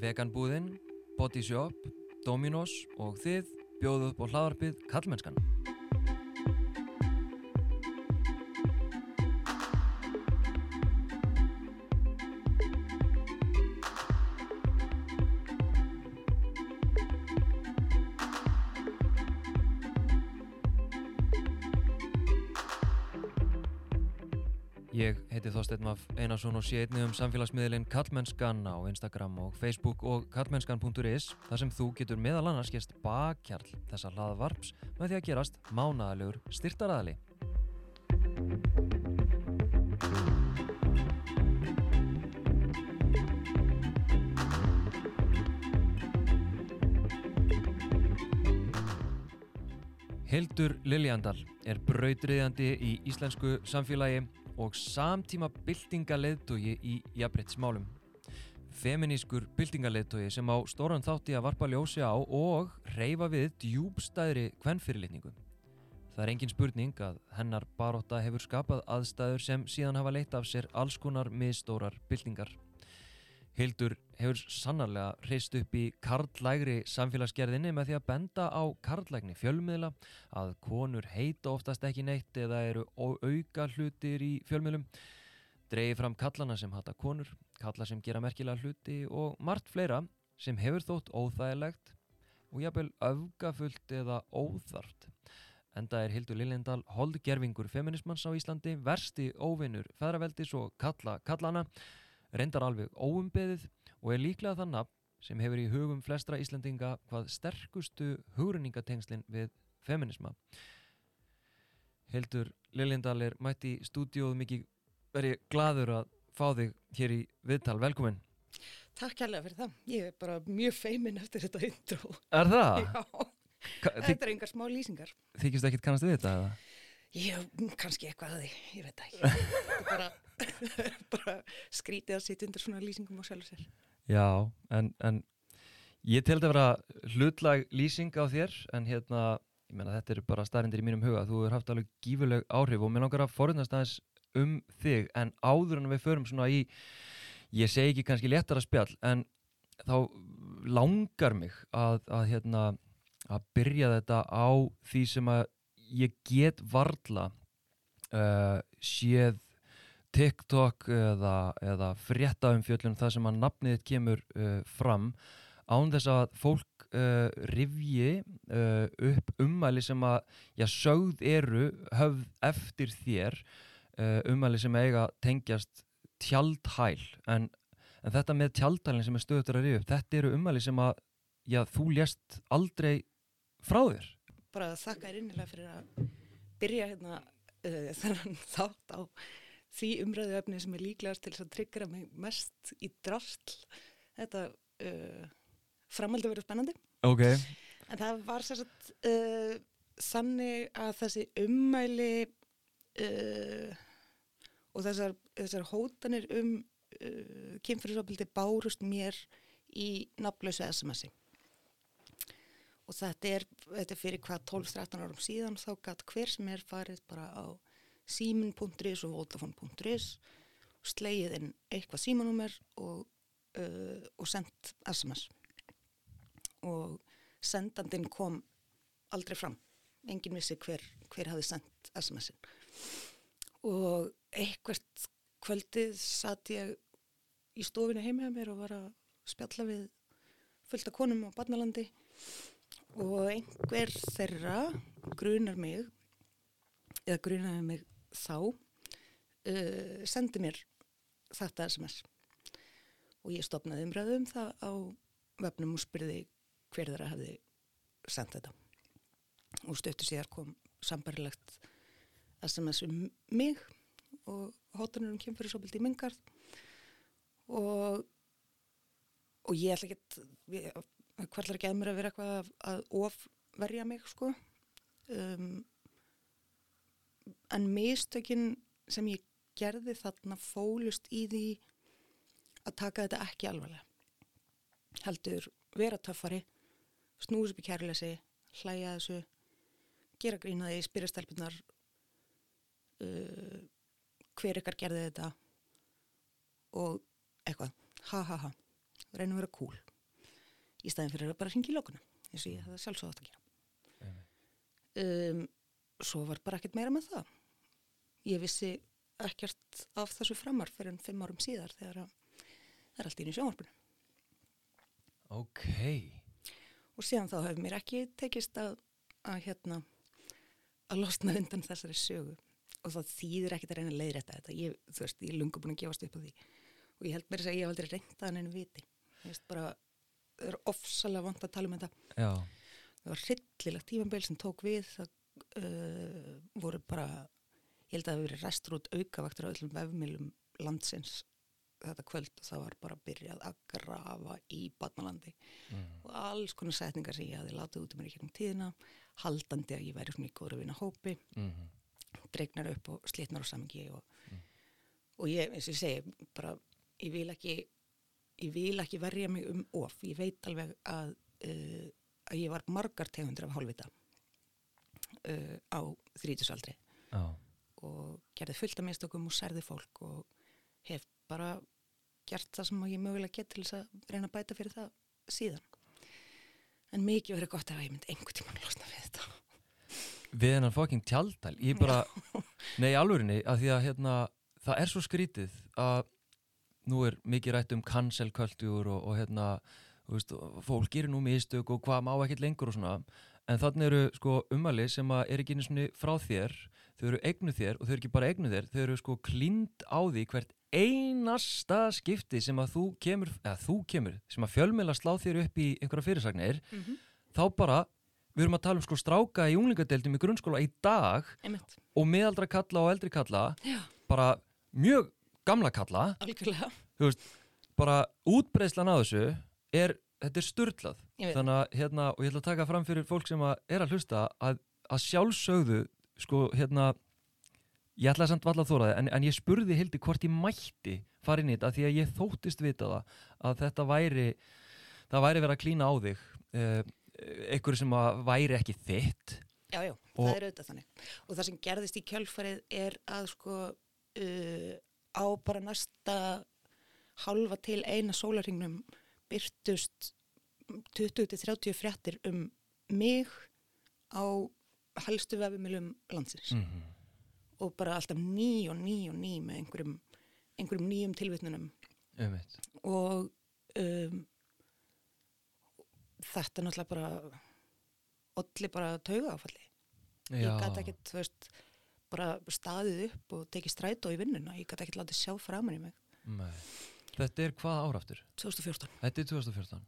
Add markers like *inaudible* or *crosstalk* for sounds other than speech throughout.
Veganbúðin, Body Shop, Dominos og þið bjóðu upp á hlaðarpið Kallmennskan. Heiti Þorsteinn Maf Einarsson og sé einni um samfélagsmiðlinn Kallmennskan á Instagram og Facebook og kallmennskan.is þar sem þú getur meðal annars gest bakkjarl þessa hlaðvarps með því að gerast mánaðalegur styrtaraðali. Hildur Liljandal er brautriðjandi í íslensku samfélagi og samtíma byltingaleðtogi í jafnbrettsmálum. Feminískur byltingaleðtogi sem á stóran þátti að varpa ljósi á og reyfa við djúbstæðri kvennfyrirlitningu. Það er engin spurning að hennar baróta hefur skapað aðstæður sem síðan hafa leitt af sér alls konar miðstórar byltingar. Hildur hefur sannarlega reist upp í karlægri samfélagsgerðinni með því að benda á karlægni fjölmiðla að konur heita oftast ekki neitt eða eru auka hlutir í fjölmiðlum. Dreyið fram kallana sem hata konur kalla sem gera merkilega hluti og margt fleira sem hefur þótt óþægilegt og jafnvel öfgafullt eða óþart Enda er Hildur Lillendal holdgerfingur feminismans á Íslandi versti óvinnur feðraveldis og kalla kallana reyndar alveg óumbeðið og er líklega það nafn sem hefur í hugum flestra Íslandinga hvað sterkustu hugrenningatengslinn við feminisma. Hildur Lillindal er mætt í stúdíóðu mikið verið gladur að fá þig hér í viðtal. Velkomin. Takk kærlega fyrir það. Ég er bara mjög feimin eftir þetta intro. Er það? *laughs* Já, þetta er engar smá lýsingar. Þykist ekkit kannast við þetta eða? Já, kannski eitthvað að því, ég veit ekki. Bara, *laughs* bara skrítið að sitja undir svona lýsingum á sjálfur sér. Já, en, en ég teldi að vera hlutlag lýsing á þér en hérna, ég menna þetta er bara staðrindir í mínum huga, þú er haft alveg gífuleg áhrif og mér langar að forunast aðeins um þig en áður en við förum svona í, ég segi ekki kannski léttara spjall en þá langar mig að, að hérna að byrja þetta á því sem að ég get varla uh, séð TikTok eða, eða fréttaumfjöllun það sem að nafnið kemur uh, fram án þess að fólk uh, rifji uh, upp umæli sem að já, sögð eru höfð eftir þér uh, umæli sem eiga tengjast tjaldhæl. En, en þetta með tjaldhælinn sem er stöður að rifja upp þetta eru umæli sem að já, þú lést aldrei frá þér Bara þakka þér innilega fyrir að byrja hérna uh, þennan *laughs* þátt á því umræðu efni sem er líklegast til þess að tryggra mig mest í drastl. Þetta uh, framhaldi verið spennandi. Ok, En það var sér satt uh, þannig að þessi ummæli uh, og þessar, þessar hótanir um uh, kynfyrirsopildi bárust mér í nafnlausu SMS-i. Og þetta er, þetta er fyrir hvað 12-13 árum síðan þá gætt hver sem er farið bara á símin.is og vodafone.is slegið inn eitthvað símanúmer og, uh, og sendt SMS og sendandinn kom aldrei fram. Engin vissi hver, hver hafi sendt SMS-in. Og eitthvert kvöldið satt ég í stofinu heima með mér og var að spjalla við fullt af konum á Barnalandi og einhver þeirra grunar mig eða grunaði mig þá uh, sendi mér þetta SMS og ég stopnaði umræðu um það á vefnum og spyrði hver þeirra hefði sendt þetta. Og stöttu síðar kom sambarilegt SMS um mig og hótanur um kemfyrirsopildi í mingarð og og ég ætla ekki að hverlar ekki að mér að vera eitthvað að, ofverja mig sko? Um, en mistökin sem ég gerði þarna fólust í því að taka þetta ekki alvarlega. Heldur vera töffari snús upp í kærleysi hlæja þessu gera grínaði, spyrja stelpunar uh, hver ykkar gerði þetta og eitthvað. Ha ha ha. Reyna að vera cool í staðin fyrir að bara hringi í lókuna eins og ég hefði sjálfsögð átt að gera. Um, svo var bara ekkert meira með það. Ég vissi ekkert af þessu framar fyrir en fimm árum síðar þegar að það er allt inn í sjónvarpinu. Ok, og síðan þá hefur mér ekki tekist að, að hérna að losna undan þessari sögu. Og það þýðir ekkert að reyna að leiðrætta þetta. Ég, þú veist, ég lunga búin að gefast upp á því. Og ég held mér að ég hef aldrei reynda hann einu viti. Ég veist bara, það er ofsalega vant að tala um þetta. Já, það var hryllilegt tímambil sem tók við það uh, voru bara ég held að það hefur verið restur út aukavaktur á öllum vefmilum landsins þetta kvöld og það var bara byrjað að grafa í Batnalandi mm. og alls konar setningar sem ég hafi látið út um mér í gegnum tíðina haldandi að ég væri svona í góður að vinna hópi Mm dregnar upp og slitnar á samingi og, og ég, eins og ég segi bara, ég vil ekki ég vil ekki verja mig um of. Ég veit alveg að uh, að ég var margar tegundur af hálfvita uh, á þrítusaldri Já, og gerði fullt af mistökum og særði fólk og hef bara gert það sem ég mögulega get til þess að reyna að bæta fyrir það síðan. En mikið verið gott ef ég myndi einhver tíman losna við þetta. Við hennan fucking tjaldæl Ég bara, nei alvörinni að því að hérna, það er svo skrítið að nú er mikið rætt um cancel culture og, og hérna þú veist, fólk gerir nú mistök og hvað má ekkert lengur og svona en þannig eru sko umali sem að er ekki einu svona frá þér, þau eru eignu þér og þau eru ekki bara eignu þér, þau eru sko klínd á því hvert einasta skipti sem að þú kemur, eða þú kemur sem að fjölmjöla slá þér upp í einhverja fyrirsagnir, mm -hmm. þá bara við erum að tala um sko stráka í unglingadeildum í grunnskóla í dag einmitt, og miðaldra kalla og eldri kalla Já. bara mjög gamla kalla algjörlega bara útbreyslan á þessu er, þetta er veit. þannig að hérna, og ég ætla að taka fram fyrir fólk sem að er að hlusta að, að sjálfsögðu sko hérna ég ætla að samt valla að þóra það en, en ég spurði Hildi hvort ég mætti fara inn í þetta því að ég þóttist vita það að þetta væri það væri verið að klína á þig uh, einhverju sem að væri ekki þitt Já, já, það er auðvitað þannig. Og það sem gerðist í kjölfarið er að sko uh, á bara næsta halva til eina sólarhingnum byrtust 20-30 fréttir um mig á helstu vefumilum landsins. Mm -hmm. og bara alltaf ný og ný og ný með einhverjum, einhverjum nýjum tilvitnunum. Um og um, þetta náttúrulega bara olli bara tauga áfalli ég gæti ekkert, þú veist bara staðið upp og tekið strætó í vinnuna. Ég gæti ekkert látið sjá framan í mig. Nei. Þetta er hvað áraftur? 2014 Þetta er 2014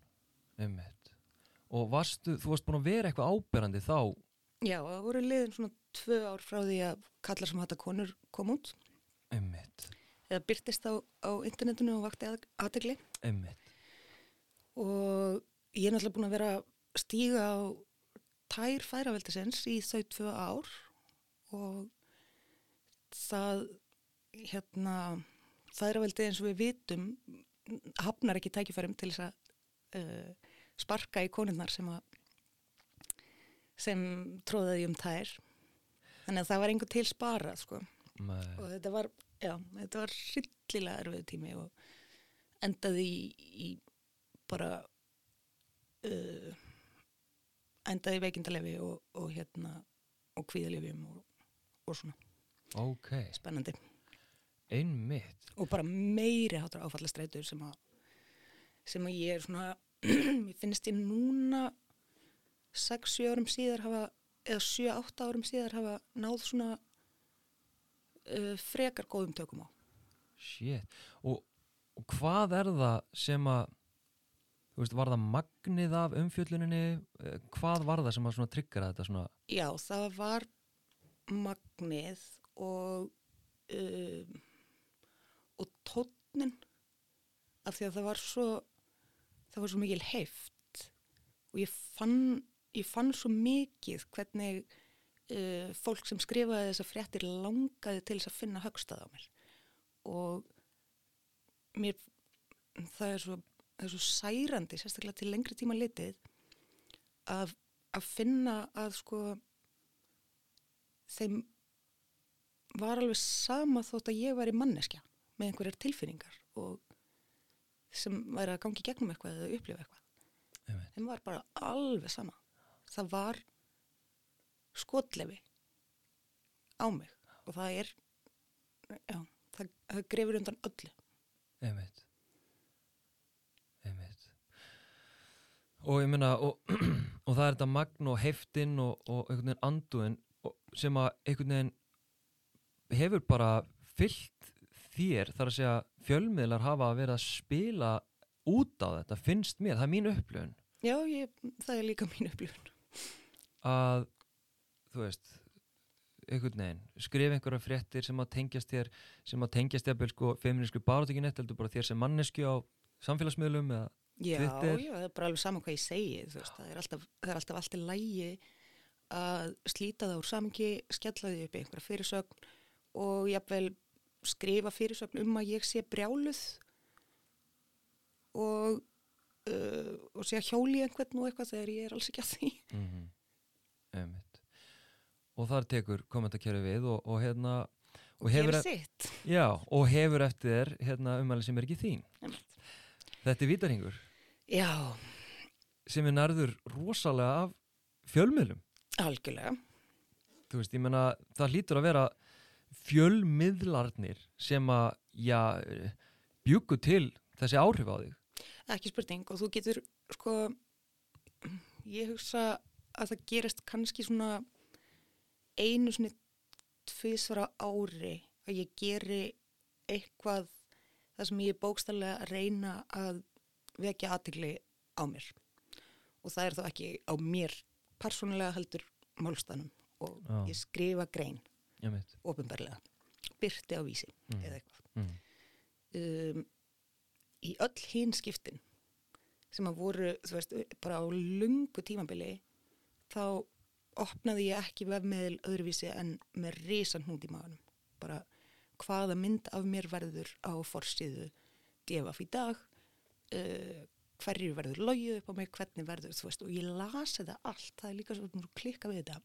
Einmitt. Og varstu, þú varst búin að vera eitthvað áberandi þá? Já, það voru liðin svona tvö ár frá því að kallar sem hata konur kom út. Einmitt, eða byrtist á, á internetinu og vakti að- athygli. Einmitt. Og ég er náttúrulega búin að vera stíga á tær færaveldisins í þau tvö ár. Og það hérna færaveldi eins og við vitum hafnar ekki tækifærum til þess að uh, sparka í konunnar sem að sem tróðaði um tær. Þannig að það var einhver til sparað sko. Nei. og þetta var, já, þetta var rillilega erfið tími og endaði í, í bara uh, endaði í veikindalefi og, og hérna og kvíðalefjum og, og svona Ok, spennandi. Einmitt. Og bara meiri hátur áfallastreitur sem að sem að ég er svona *clears throat* mér finnst ég núna 6-7 árum síðar hafa eða 7-8 árum síðar hafa náð svona uh, frekar góðum tökum á. Shit. Og, og hvað er það sem að Þú veist, var það magnið af umfjölluninni? Eh, Hvað var það sem að tryggra þetta svona? Já, það var magnið og um, og tónnin af því að það var svo það var svo mikil heift. Og ég fann ég fann svo mikið hvernig uh, fólk sem skrifaði þessa fréttir langaði til þess að finna högstað á mér. Og mér það er svo, það er svo særandi sérstaklega til lengri tíma litið að, að finna að sko þeim var alveg sama þótt að ég var í manneskja með einhverjar tilfinningar og sem væri að gangi gegnum eitthvað eða upplifa eitthvað. Þeim var bara alveg sama. Það var skotlefi á mig og það er, já, það, það grefur undan öllu. Einmitt. Einmitt. Og ég meina, og, *clears throat* og það er þetta magn og heftinn og, og einhvern veginn anduðin sem að einhvern veginn hefur bara fyllt þér, þar að segja fjölmiðlar hafa verið að spila út á þetta, finnst mér, það er mín upplifun Já, ég, það er líka mín upplifun. að, þú veist einhvern veginn, skrifa einhverja fréttir sem að tengjast þér, sem að tengjast þér sko, feminísku barátökin eitt, heldur bara þér sem mannesku á samfélagsmiðlum eða Já, Twitter. já, það er bara alveg saman hvað ég segi, veist, það er alltaf, það er alltaf allt í lægi að slíta það úr samingi, skella því upp einhverja fyrirsögn og jafnvel skrifa fyrirsögn um að ég sé brjáluð og, uh, og sé að hjóli einhvern og eitthvað þegar ég er alls ekki að því. mm -hmm. Einmitt. og þar tekur kommentarkerfi við og, og hérna og hefur, e- já, og hefur eftir þér hérna, umæli sem er ekki þín Einmitt. þetta er vítarhingur Já, sem er nærður rosalega af fjölmiðlum algjörlega. þú veist, ég menna, það hlýtur að vera fjölmiðlarnir sem að, já, bjúku til þessi áhrif á þig Ekki spurning og þú getur, sko, ég hugsa að það gerist kannski svona einu svona tvisvara ári að ég geri eitthvað það sem ég er bókstallega að reyna að vekja aðtegli á mér og það er þá ekki á mér persónulega heldur málstanum og Já. ég skrifa grein. Ofinbarlega, byrti á vísi Mm. eða eitthvað. Mm. um, í öll hinn skiptin sem að voru, þú veist, bara á lungu tímabili þá opnaði ég ekki vefmiðil öðruvísi en með risan hnút í maðunum bara hvaða mynd af mér verður á forsíðu devaf í dag uh, hverju verður logið upp á mig, hvernig verður þú veist, og ég lasi það allt. Það er líka svo að klikka við þetta.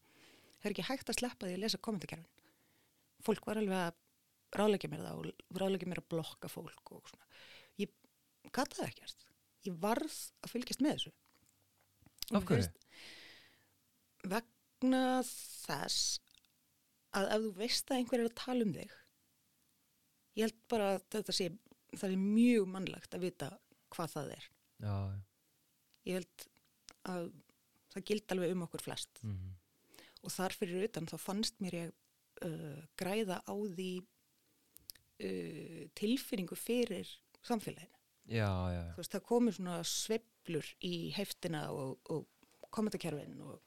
Það er ekki hægt að sleppa því að lesa kommentarkerfin fólk var alveg að ráðleggja mér það og ráðleggja mér að blokka fólk og svona. Ég gata það ekkert. Ég varð að fylgjast með þessu. Og Af hverju? vegna þess að ef þú veist að einhver er að tala um þig ég held bara að þetta sé það er mjög mannlegt að vita hvað það er. Já, ég held að það gild alveg um okkur flest. Mm. og þar fyrir utan þá fannst mér ég uh, græða á því uh, tilfinningu fyrir samfélaginu. já, já. Þú veist, það komur svona sveiflur í heftina og, og kommentarkerfin og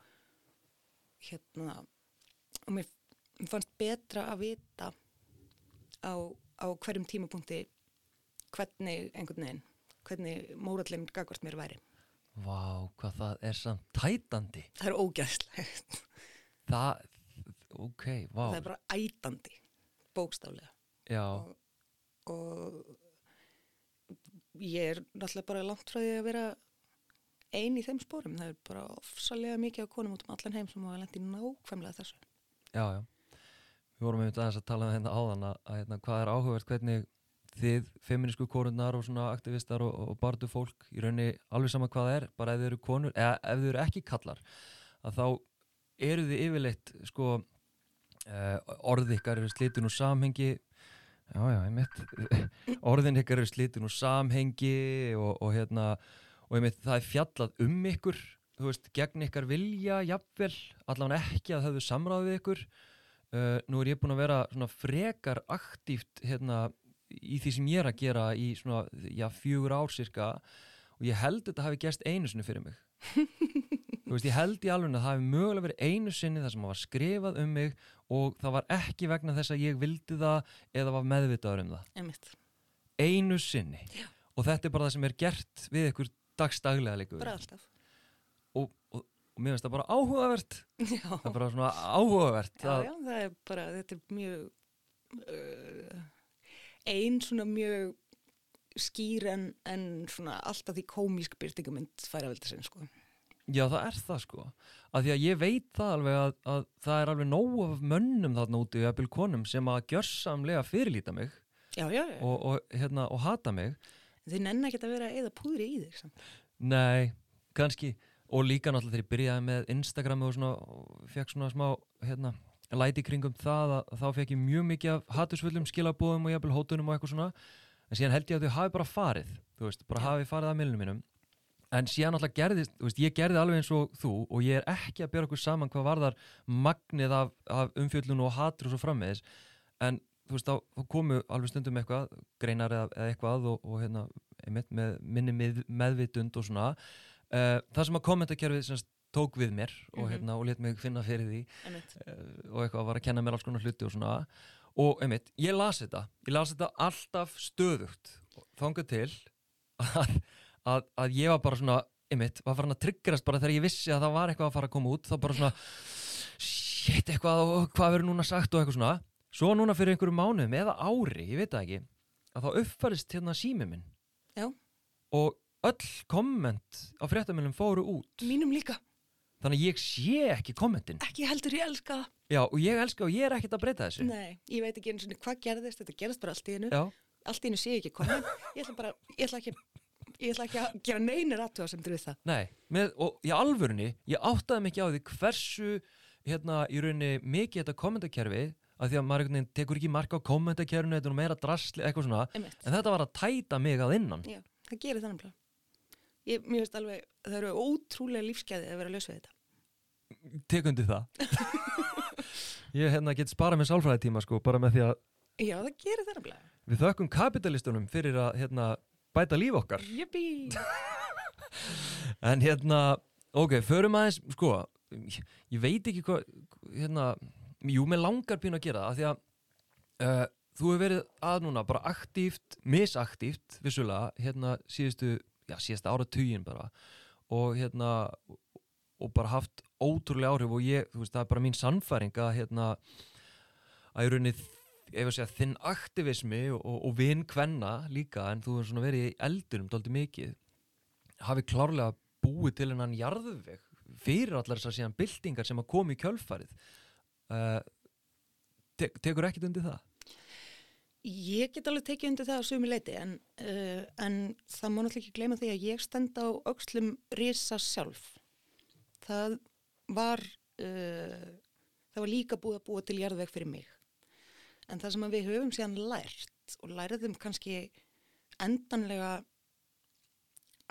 hérna og mér fannst betra að vita á, á hverjum tímapunkti hvernig einhvern veginn, hvernig mórallin gagvart mér væri. Vá, hvað það er samt tætandi Það er ógæðslegt. það, ok, vá Það er bara ætandi, bókstaflega. já, og, og ég er náttúrulega bara langt frá því að vera ein í þeim spórum. Það er bara ofsalega mikið af konum út um allan heim sem lent í nákvæmlega þessu. já, já við vorum einmitt aðeins að tala um þetta áðan að, að hérna, hvað er áhugavert hvernig þið feminísku korunnar og svona aktivistar og, og bardu fólk í rauninni alveg sama hvað það er, bara ef þið eru konur eða ef þið eru ekki kallar að þá eru þið yfirleitt sko uh, orð ykkar eru slitin úr samhengi. Já, já, ég mitt *laughs* orðin ykkar eru slitin úr samhengi og, og hérna og ég mitt það er fjallað um ykkur þú veist, gegn ykkar vilja jafnvel, allavega ekki að höfðu samráð við ykkur. Uh, nú er ég búin að vera svona frekar aktíft hérna í því sem ég er að gera í svona, já, fjögur ár cirka og ég held þetta hafi gerst einu sinni fyrir mig. *laughs* Þú veist, ég held í alveg að það hafi mögulega verið einu sinni það sem var skrifað um mig og það var ekki vegna þess að ég vildi það eða var meðvitaður um það Einmitt. einu sinni Já. og þetta er bara það sem er gert við ykkur dagstaglega líka Bara alltaf. og, og, og mér finnst það bara áhugavert Já. það er bara svona áhugavert Já, að, já, það er bara, þetta er mjög, uh, ein svona mjög skýr en, en svona alltaf því komísk byrtingamind færa velta sinn, sko. Já, það er það sko. Af því að ég veit það alveg að, að það er alveg nóg af mönnum þarna úti, jafnvel konum, sem að gjörsamlega fyrirlíta mig Já, já, já. og, og, hérna, og hata mig. þið nenni ekki að vera eða púðri í þig samt. Nei, kannski og líka náttúrulega þegar ég byrjaði með Instagram og svona, og fekk svona smá hérna, læti kringum það að þá fekk ég mjög mikið af hatusfullum skilabóðum og jafnvel hótunum og eitthvað svona en síðan held ég að þau hafi bara farið þú veist, bara hafi farið að milnum mínum en síðan náttúrulega gerðist, veist, ég gerði alveg eins og þú og ég er ekki að bera okkur saman hvað varðar magnið af, af umfjöllun og hatur og svo frammiðis en þú veist, þá, komu alveg stundum eitthvað greinar eða, eða eitthvað og, og hérna, einmitt, með minni með, meðvitund og svona. Uh, það sem að kommentakerfið sem sagt tók við mér og, Mhm. hérna, og let mig finna fyrir því uh, og eitthvað var að kenna mér alls konar hluti og svona. Og einmitt, ég las þetta. Ég las þetta alltaf stöðugt þangað til að, að, að ég var bara svona einmitt, var farin að tryggjast bara þegar ég vissi að það var eitthvað að fara að koma út þá bara svona shit eitthvað og hvað verður núna sagt og eitthvað svona svo núna fyrir einhverju mánuðum eða ári, ég veit það ekki að þá uppfærist hérna sími minn Já. og öll komment á fréttamilum fóru út Mínum líka, þannig að ég sé ekki kommentin ekki heldur ég elska það. Já, og ég elska og ég er ekkert að breyta þessu Nei, ég veit ekki eins og hvað gerðist, þetta gerðist bara allt í. Já, Allt í einu sé ég ekki komin. Ég ætla bara, ég ætla ekki, ég ætla ekki að gera neynir aðtöða sem við það. nei, með, og í alvörunni ég áttaði mikið á því hversu hérna í rauninni mikið þetta kommentakerfi að því að maður einhvern veginn tekur ekki marka á kommentakerfinu, þetta er meira drasli, eitthvað svona Einmitt. en þetta var að tæta mig að innan Já, það gerir þannig bara. Ég, mér veist alveg, það eru ótrúlega lífsgæði að vera að við þetta. tekundi það *laughs* Ég hérna get sparað með sálfræðitíma sko, bara með því að Já, það gerir þannig bara. við þökkum kapitalistunum fyrir að hérna, bæta líf okkar Jippi! *laughs* En hérna, ok, förum aðeins, sko, ég, ég veit ekki hvað, hérna, jú, mér langar pínu að gera það, því að uh, þú hefur verið að núna bara aktíft, misaktíft, vissulega, hérna, síðustu, já, síðasta ára tugin bara, og hérna, og bara haft ótrúlega áhrif og ég, þú veist, það er bara mín sannfæring að, hérna, að í rauninni, ef að segja, þinn aktivismi og, og, og vinn kvenna líka, en þú hefur verið í eldunum dálítið mikið, hafi klárlega búið til hennan jarðveg fyrir allar þessar síðan byltingar sem að koma í kjölfarið uh, te tekur ekkit undir það Ég get alveg tekið undir það á sumi leiti en, uh, en það má náttúrulega ekki gleyma því að ég stend á aukslum risa sjálf. Það var, uh, það var líka búið að búa til jarðveg fyrir mig. En það sem við höfum síðan lært og læriðum kannski endanlega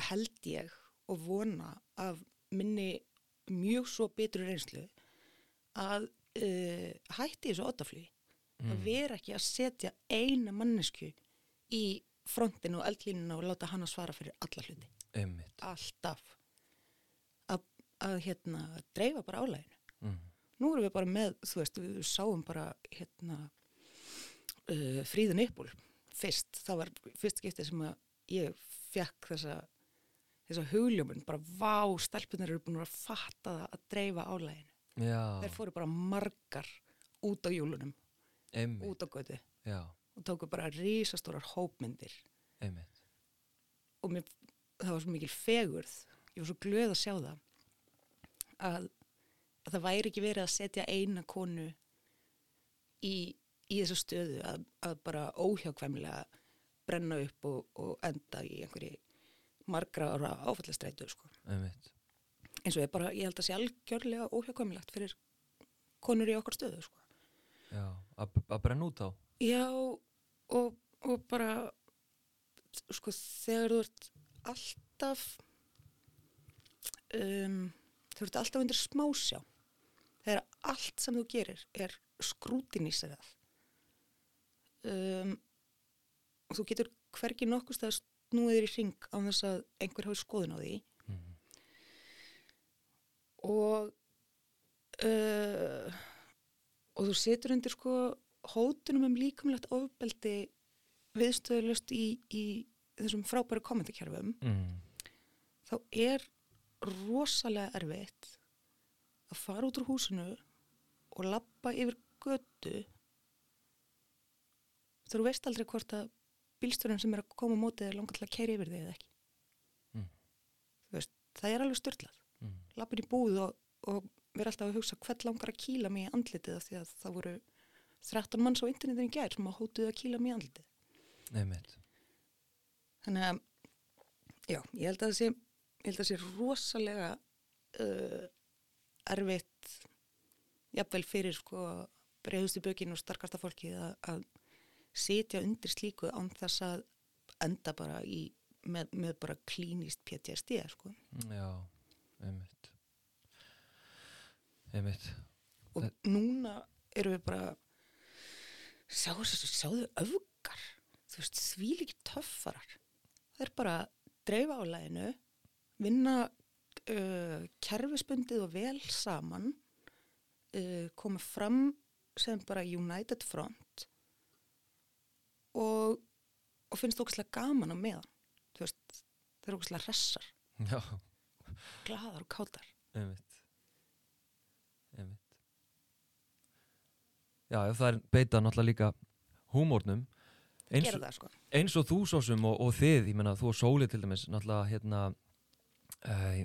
held ég og vona af minni mjög svo betru reynslu að uh, hætti þessu ótaflugi að vera ekki að setja eina mannesku í frontinu og eldlínuna og láta hann að svara fyrir alla hluti. Einmitt Alltaf. Að, að hérna, dreifa bara álæginu. mm. Nú erum við bara með, þú veist, við sáum bara hérna uh, fríðun uppból fyrst. Það var fyrst skiptið sem að ég fekk þessa, þessa hugljómun, bara vá, stelpunar eru búin að fatta það að dreifa álæginu. Já, Þeir fóru bara margar út á júlunum, einmitt út á götu. Já, og tóku bara risastórar hópmyndir einmitt og mér, það var svo mikil fegurð ég var svo glöð að sjá það að, að það væri ekki verið að setja eina konu í, í þessu stöðu að, að bara óhjákvæmlega brenna upp og, og enda í einhverju margra ára áfallastreitu sko. Eins og ég bara, ég held að sé algjörlega óhjákvæmilegt fyrir konur í okkar stöðu sko. Já, að að brenna út á Já, og, og bara, sko, þegar þú ert alltaf, um, þú ert alltaf undir smásjá, þegar allt sem þú gerir er skrútinísirað, um, og þú getur hvergi nokkust að snúið þér í ring á þess að einhver hafi skoðun á því, Mhm. og uh, og þú setur undir sko hótunum um líkamlegt ofbeldi viðstöðulust í, í þessum frábæru kommentarkerfum mm. þá er rosalega erfitt að fara út úr húsinu og lappa yfir götu þú veist aldrei hvort að bílstjórinn sem er að koma á mótið er langar til að kæri yfir þig eða ekki Mm. þú veist, það er alveg styrlað Mm. lappin í búð og, og vera alltaf að hugsa hvern langar að kýla mig í andlitið af því að það voru 13 manns á internetinu í gær sem að hótuðu að kýla mig í andlitið Einmitt þannig að já, ég held að það sé rosalega uh, erfitt jafnvel fyrir sko breiðustu bökin og starkasta fólki að, að sitja undir slíku án þess að enda bara í með, með bara klínist PTSD sko. Já, einmitt. Einmitt. Og núna erum við bara sjáðu, sjáðu öfgar? Þú veist, því líki töffarar. Það er bara dreifa á læginu vinna uh, kerfisbundið og vel saman uh, koma fram sem bara United Front og, og finnst ógæslega gaman á meðan þú veist, þeir eru ógæslega hressar. Já, glaðar og kátar einmitt. Einmitt. Já, það er beita náttúrulega líka húmórnum. Eins, sko. eins og þú sósum og, og þið, ég menna þú og Sóli til dæmis náttúrulega hérna uh,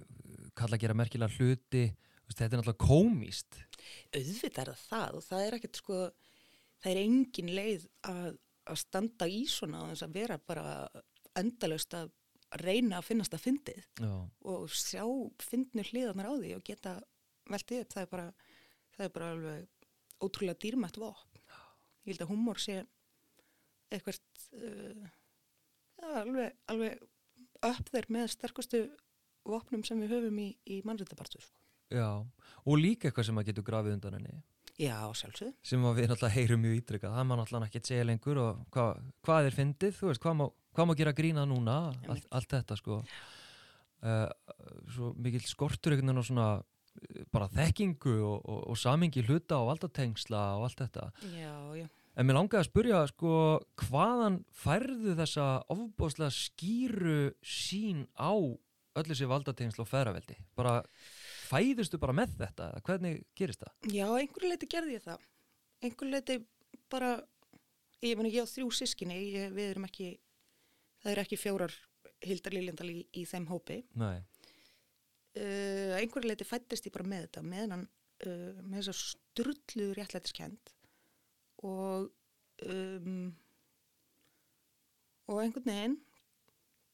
kalla að gera merkilega hluti þú þetta er náttúrulega komíst auðvitað er það það og það er ekkert sko það er engin leið að, að standa í svona og þess að vera bara endalaust að reyna að finnast að fyndið Já, og sjá fyndnu hliðarnar á því og geta veltið upp, það er bara það er bara alveg ótrúlega dýrmætt vopn. Ég held að húmor sé eitthvað uh, ja, alveg, alveg upp þeir með sterkustu vopnum sem við höfum í, í mannréttabartu sko. já, og líka eitthvað sem að getur grafið undan henni Já, sjálfsög. sem við náttúrulega heyrum mjög ítrykkað það má náttúrulega ekki segja lengur og hva, hvað er fyndið, þú veist, hvað má, hvað má gera grína núna, allt, allt þetta sko. Uh, svo mikil skortur einhvern veginn á svona eh, bara þekkingu og, og, og samingi hluta og valdatengsla og allt þetta. Já, já. en mér langaði að spurja sko hvaðan færðu þessa ofbóðslega skýru sín á öll þessi valdatengsla og ferraveldi bara fæðustu bara með þetta hvernig gerist það? Já, einhverju leiti gerði ég það. Einhverju leiti bara, ég meni ég á þrjú sískinni, ég, við erum ekki, það er ekki fjórar Hildar Liljendal í, í þeim hópi. Nei, Uh, einhverju leiti fættist ég bara með þetta, með hann, uh, með þess að strullu réttlætiskend og um, og einhvern veginn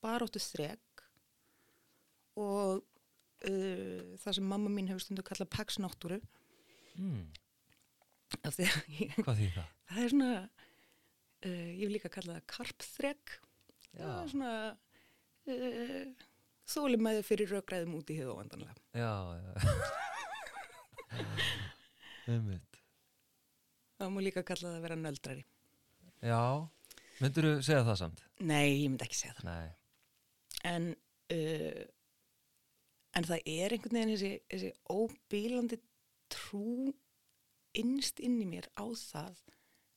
baróttu þreg og uh, það sem mamma mín hefur stundu kallað paksnáttúru mm, af því að ég, hvað því það? það er svona uh, ég vil líka kalla það karpþreg það er svona uh, þólimæði fyrir rökræðum út í hefðu óvandanlega Já, já. *laughs* Einmitt. það má líka kalla það að vera nöldrari Já, myndur þú segja það samt? nei, ég myndi ekki segja það Nei. en uh, en það er einhvern veginn þessi, þessi óbílandi trú innst inn í mér á það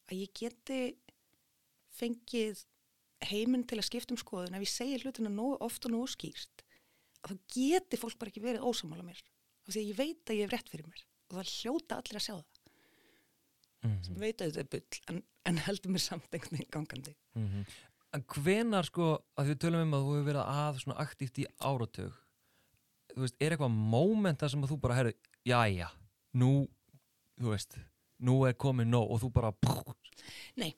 að ég geti fengið heiminn til að skipta um skoðun. Ef ég segi hlutina nógu oft og skýrt að þá geti fólk bara ekki verið ósamála mér. Af því að ég veit að ég hef rétt fyrir mér og það hljóta allir að sjá það. Mm sem veit að þetta er bull en, en heldur mér samt einhvern veginn gangandi. En hvenar sko, að við tölum um að þú hefur verið að svona aktíft í áratug þú veist, er eitthvað moment þar sem að þú bara, herru, jæja nú, þú veist nú er komið nóg og þú bara Nei,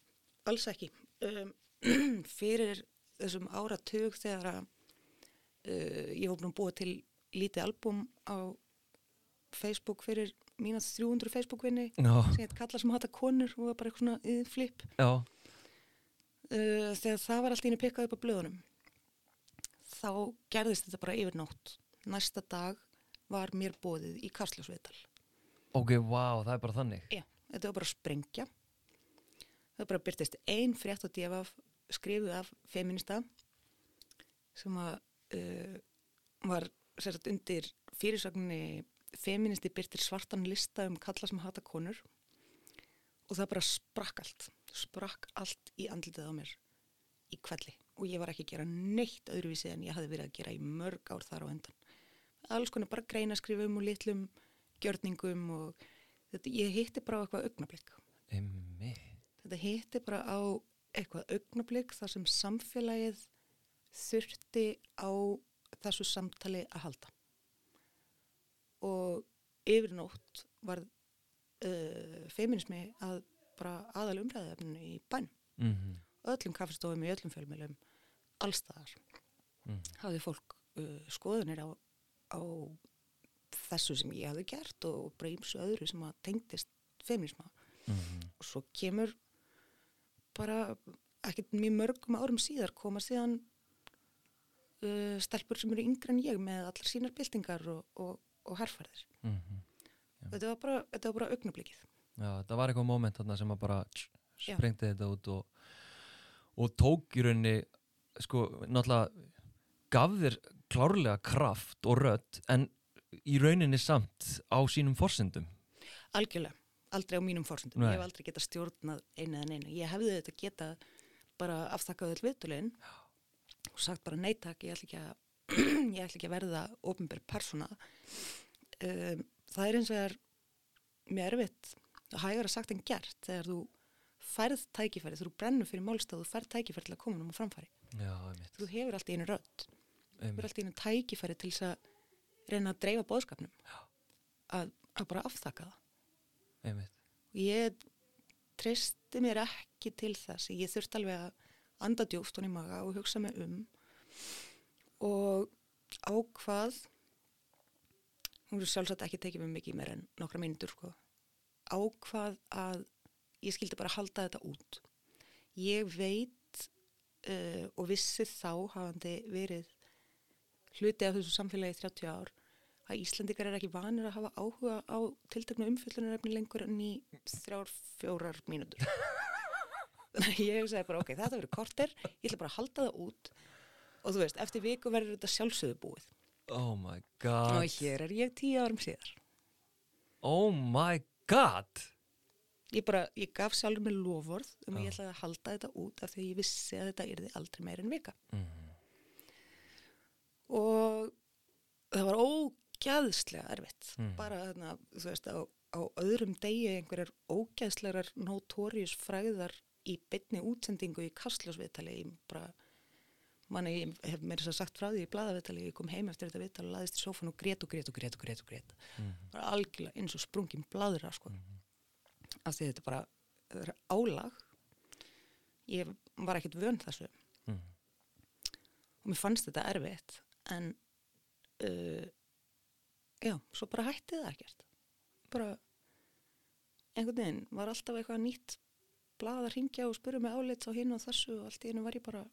alls ekki. Um, *clears throat* fyrir þessum áratug þegar að uh, ég var búin til lítið albúm á Facebook fyrir mína 300 Facebook-vinni Já, sem heit Kalla sem hata konur og var bara eitthvað svona yðin flip já, uh, þegar það var allt í henni pikkað upp á blöðunum þá gerðist þetta bara yfir nótt næsta dag var mér bóðið í Karsljósviðtal ok, wow, það er bara þannig Já, þetta var bara að sprengja. Það var bara byrtist ein frétt á DFF skrifuð af feminista sem að uh, var sérsagt undir fyrirsögninni feministi byrtir svartan lista um kalla sem hata konur og það bara sprakk allt. Sprakk allt í andlitið á mér í kvelli og ég var ekki að gera neitt öðruvísi en ég hafði verið að gera í mörg ár þar á endan. Alls konar bara greinaskrifum og litlum gjörningum og þetta, ég hitti bara á eitthvað augnablik. Einmi. Þetta hitti bara á eitthvað augnablik þar sem samfélagið þurfti á þessu samtali að halda. Og yfir nótt var uh, feminismi að bara aðal umræðefninu í bæn. Mm Öllum kaffestofum í öllum fjölmjölum, allstaðar Mm. hafði fólk uh, skoðunir á, á þessu sem ég hafði gert og bara ímsu öðru sem að tengdist feminisma Mhm. og svo kemur bara ekkert mjög mörgum árum síðar koma síðan uh, stelpur sem eru yngre en ég með allar sínar byltingar og, og, og herrferðir. Mhm. Þetta var bara, þetta var bara augnablikið. Já, það var eitthvað moment þarna sem að bara tss, Já. sprengti þetta út og, og tók í rauninni sko, náttúrulega gaf þér klárlega kraft og rödd en í rauninni samt á sínum forsendum Algjörlega, aldrei á mínum fórsendum. Nei. Ég hef aldrei getað stjórnað einu eða neinu. Ég hefði þetta geta bara afþakkað öll viðtölinn og sagt bara neittak, ég ætla ekki að, *clears throat* ég ætla ekki að verða ofinbær persóna. Um, það er eins og er mjög erfitt, hægara sagt en gert þegar þú færð tækifæri, þú brennur fyrir málstað og færð tækifæri til að koma um á framfæri. Já, Þú hefur allt í einu rödd, þú hefur einmitt. allt í einu tækifæri til þess að reyna að dreifa bóðskapnum, að, að bara afþakka það. einmitt. Ég treysti mér ekki til þess. Ég þurfti alveg að anda djúft hún í maga og hugsa mig um og ákvað hún er sjálfsagt ekki tekið mig mikið meir en nokkra mínútur sko ákvað að ég skildi bara halda þetta út. Ég veit uh, og vissi þá hafandi verið hluti af þessu samfélagi í 30 ár að Íslandikar er ekki vanir að hafa áhuga á tilteknu umfyllunarefni lengur en í þrjár, fjórar mínútur. *laughs* Þannig að ég segi bara, ok, þetta verður korter, ég ætla bara að halda það út og þú veist, eftir viku verður þetta sjálfsögðu búið. Oh my god Og hér er ég tíu árum síðar. Oh my god Ég bara, ég gaf sjálfur mig lofvorð um að Já. ég ætlaði að halda þetta út af því að ég vissi að þetta yrði aldrei meir en vika. mm. Og það var ógæðslega erfitt. Mm. Bara þarna, þú veist, á, á öðrum degi einhverjar ógæðslegar notórius fræðar í bytni útsendingu í kastljósviðtali. Ég bara, manni, ég hef meira þess að sagt frá því í blaðaviðtali, ég kom heim eftir þetta viðtali og laðist í sófan og grét og grét og grét og grét og grét. Mm. Bara algjörlega eins og sprungin bladra, sko. Af því þetta bara, þetta er álag. Ég var ekkert vön þessu Mm. og mér fannst þetta erfitt en uh, já, svo bara hætti það ekkert. Bara einhvern veginn var alltaf eitthvað nýtt blað að ringja og spura mig álits á hinn og þessu og allt í hennu var ég bara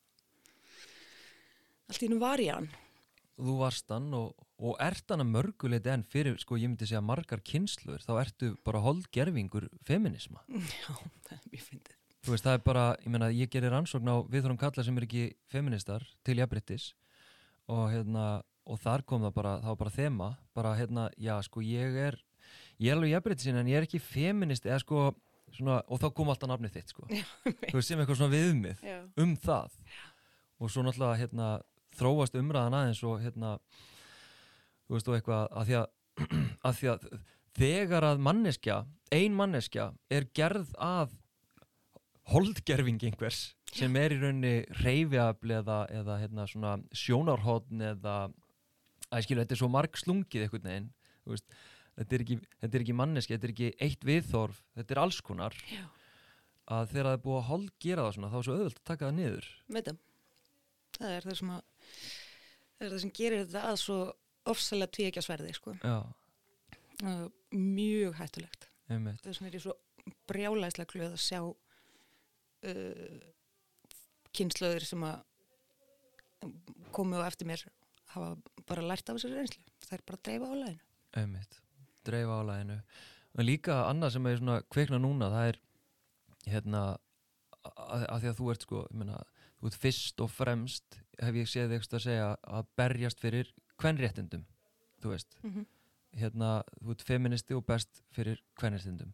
allt í hennu var ég hann. Þú varst hann og, og ert hann að mörguleiti en fyrir, sko, ég myndi segja margar kynsluður, þá ertu bara holdgerfingur feminisma. *laughs* já, það er mjög fyndið. Þú veist, það er bara, ég meina, ég gerir rannsókn á viðþórum kalla sem er ekki feministar til jafnbryttis og hérna, og þar kom það bara, það var bara þema, bara hérna, já, sko, ég er, ég er alveg jafnbryttisinn en ég er ekki feminist, eða sko, svona, og þá kom alltaf nafnið þitt, sko. Já, *laughs* Þú veist, sem eitthvað svona viðmið já, um það. Og svo náttúrulega, hérna, þróast umræðan aðeins og hérna, þú veist, og eitthvað, að því að, *clears throat* að því að þegar að manneskja, ein manneskja er gerð að holdgerfing einhvers sem er í rauninni reyfiafl eða, eða hérna, svona sjónarhóðn eða að skilu, þetta er svo marg slungið þú veist, þetta, er ekki, ekki manneski, þetta er ekki eitt viðþorf þetta er alls konar. Já, að þegar það er búið að holdgera það svona þá er svo auðvöld að taka það niður. Veit það. Það er það sem að það er það sem gerir þetta að svo ofsalega tvíekja sverði, sko mjög hættulegt. Vegna er ég svo brjálæslega glöð að sjá uh, kynnslöður sem að komu á eftir mér hafa bara lært af þessari reynslu. Það er bara að dreifa álæðinu einmitt, dreifa álæginu en líka annað sem er svona kveikna núna það er hérna að, að því að þú ert sko meina, þú ert fyrst og fremst hef ég séð eitthvað að segja að berjast fyrir kvenréttindum þú veist, mm -hmm. hérna þú ert feministi og best fyrir kvenréttindum.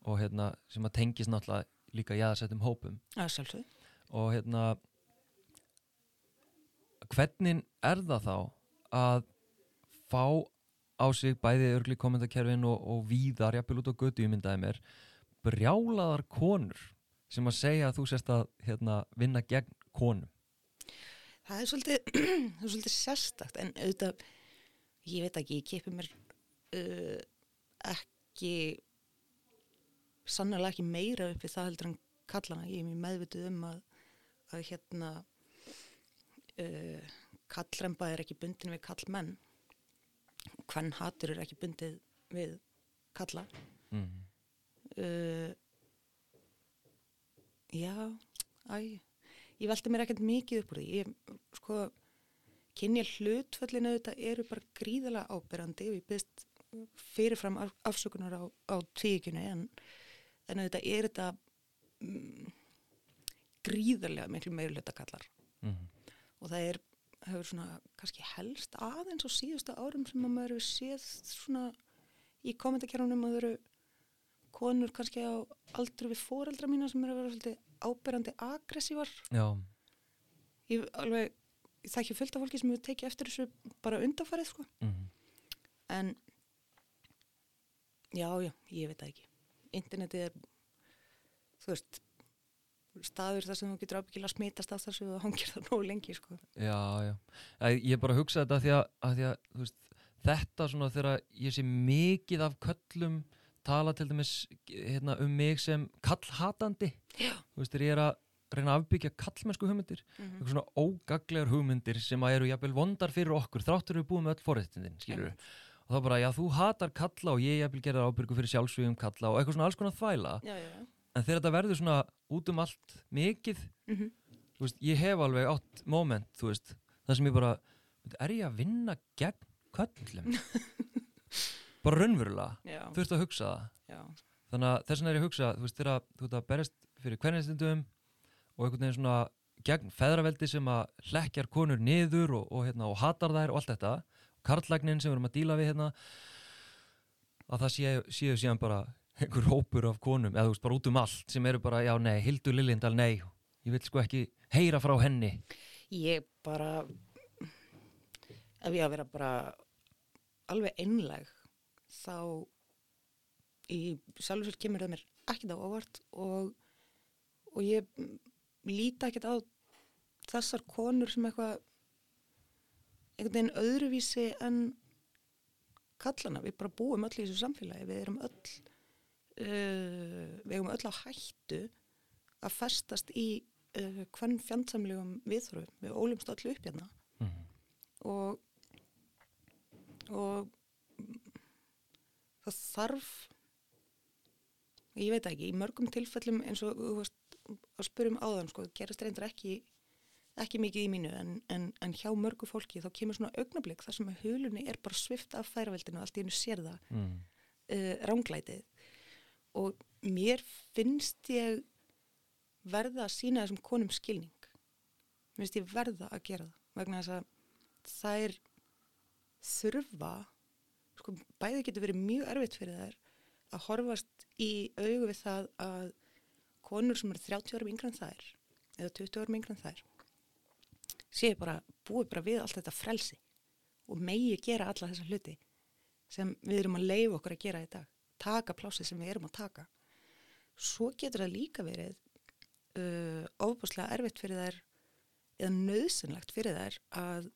Og hérna sem að tengist náttúrulega líka jáðsettum hópum. Og hérna hvernig er það þá að fá á sig bæði örgli kommentarkerfin og, og víðar, jafnvel út á götu ég myndaði mér, brjálaðar konur sem að segja að þú sérst að hérna, vinna gegn konum? Það er svolítið, *clears throat* það er svolítið sérstakt en auðvitað ég veit ekki, ég kipi mér uh, ekki sannlega ekki meira upp við það heldur en kallana. Ég er mjög meðvituð um að, að hérna uh, kallremba er ekki bundin við kallmenn. Hvern hatur er ekki bundið við kalla. Mm. uh, já æ, ég velti mér ekkert mikið upp úr því. Ég, sko kynja hlutföllinu þetta eru bara gríðalega áberandi og ég byrst fyrirfram af, afsökunar á, á tvíkjunu en, en þetta er þetta mm, gríðarlega miklu meirulöta kallar Mm. og það er, hefur svona kannski helst aðeins á síðustu árum sem að maður hefur séð svona í kommentarkerunum að það eru konur kannski á aldru við foreldra mína sem eru að vera svolítið áberandi aggressívar Já, ég alveg, ég þekki fullt af fólki sem hefur tekið eftir þessu bara undanfarið sko mm. en já, já, ég veit það ekki internetið er þú veist staður þar sem þú getur ábyggilega að smitast af þessu og hangir það nógu lengi sko. Já, já. Ég bara hugsa þetta því að, að, því að þú veist, þetta svona þegar ég sé mikið af köllum tala til dæmis hérna, um mig sem kallhatandi. Þú veist, ég er að reyna að afbyggja kallmennsku hugmyndir mm eitthvað svona ógaglegar hugmyndir sem að eru jafnvel vondar fyrir okkur þráttur við búum öll forréttindin, skilur við og þá bara, já, þú hatar kalla og ég jafnvel gerir ábyrgu fyrir sjálfsvíðum kalla og eitthvað svona alls konar þvæla. Já, já, en þegar þetta verður svona út um allt mikið, Mm þú veist, ég hef alveg átt moment, þú veist, það sem ég bara er ég að vinna gegn köllum? *laughs* Bara raunverulega. Já, þurft að hugsa það. Þannig að þess vegna er ég að hugsa, þú veist, þegar þú ert að berjast fyrir hvernig og einhvern veginn svona gegn feðraveldi sem að hlekkjar konur niður og, og, hérna, og hatar þær og allt þetta karlagnin sem við erum að díla við hérna að það séu, séu síðan bara einhver hópur af konum, eða þú veist, bara út um allt sem eru bara, já, nei, Hildur Liljendal, nei ég vil sko ekki heyra frá henni. Ég bara, ef ég að vera bara alveg einleg, þá í sjálfsveit kemur það mér ekkert á óvart og, og ég líta ekkert á þessar konur sem eitthvað einhvern veginn öðruvísi en kallana. Við bara búum öll í þessu samfélagi. Við erum öll, uh, við erum öll á hættu að festast í uh, hvern fjandsamlegum viðþróum. Við ólumst öll upp hérna mm. og, og það þarf ég veit ekki, í mörgum tilfellum eins og þú veist að spurum áðan sko, gerast reyndar ekki ekki mikið í mínu en, en, en hjá mörgu fólki þá kemur svona augnablík þar sem að hulunni er bara svift af færaveldinu og allt í hennu sér það Mm. uh, ránglætið og mér finnst ég verða að sína þessum konum skilning mér finnst ég verða að gera það vegna þess að þær þurfa sko, bæði getur verið mjög erfitt fyrir þær að horfast í augu við það að konur sem eru 30 árum yngre en þær eða 20 árum yngre en þær séu bara, búið bara við allt þetta frelsi og megi gera alla þessa hluti sem við erum að leifa okkur að gera í dag. Taka plásið sem við erum að taka. Svo getur það líka verið uh, ofbúslega erfitt fyrir þær eða nöðsynlegt fyrir þær að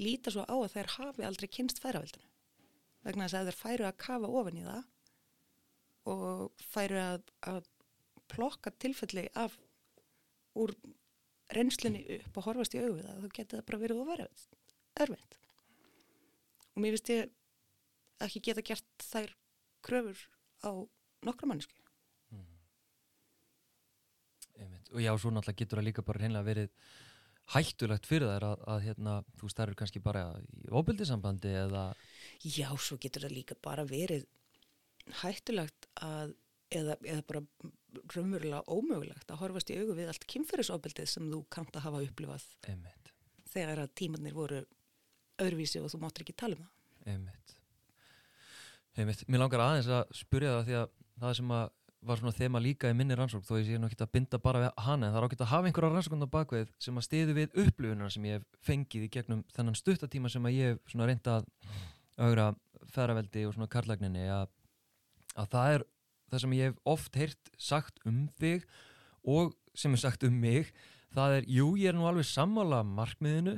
líta svo á að þær hafi aldrei kynst færaveldinu vegna þess að þær færu að kafa ofan í það og færu að, að plokka tilfelli af úr reynslunni upp og horfast í auðvið það, þá getur það bara verið ofverið erfitt. Og mér finnst ég ekki geta gert þær kröfur á nokkra mannesku Einmitt. og já, svo náttúrulega getur það líka bara reynilega verið hættulegt fyrir þær að, að hérna, þú eru kannski bara í óbyldisambandi eða Já, svo getur það líka bara verið hættulegt að eða, eða bara raunverulega ómögulegt að horfast í augu við allt kynferðisofbeldið sem þú kannt að hafa upplifað einmitt, þegar að tímannir voru öðruvísi og þú máttir ekki tala um það. einmitt. Einmitt, mér langar aðeins að spyrja það því að það sem að var svona þema líka í minni rannsókn þó ég sé nú ekki að binda bara við hana en það er ágætt að hafa einhverja rannsókn á bakveð sem að stiðu við upplifunar sem ég hef fengið í gegnum þennan stuttatíma sem að ég hef svona reynda að augra ferraveldi og svona karlagninni að, að það er það sem ég hef oft heyrt sagt um þig og sem er sagt um mig það er, jú, ég er nú alveg sammála markmiðinu,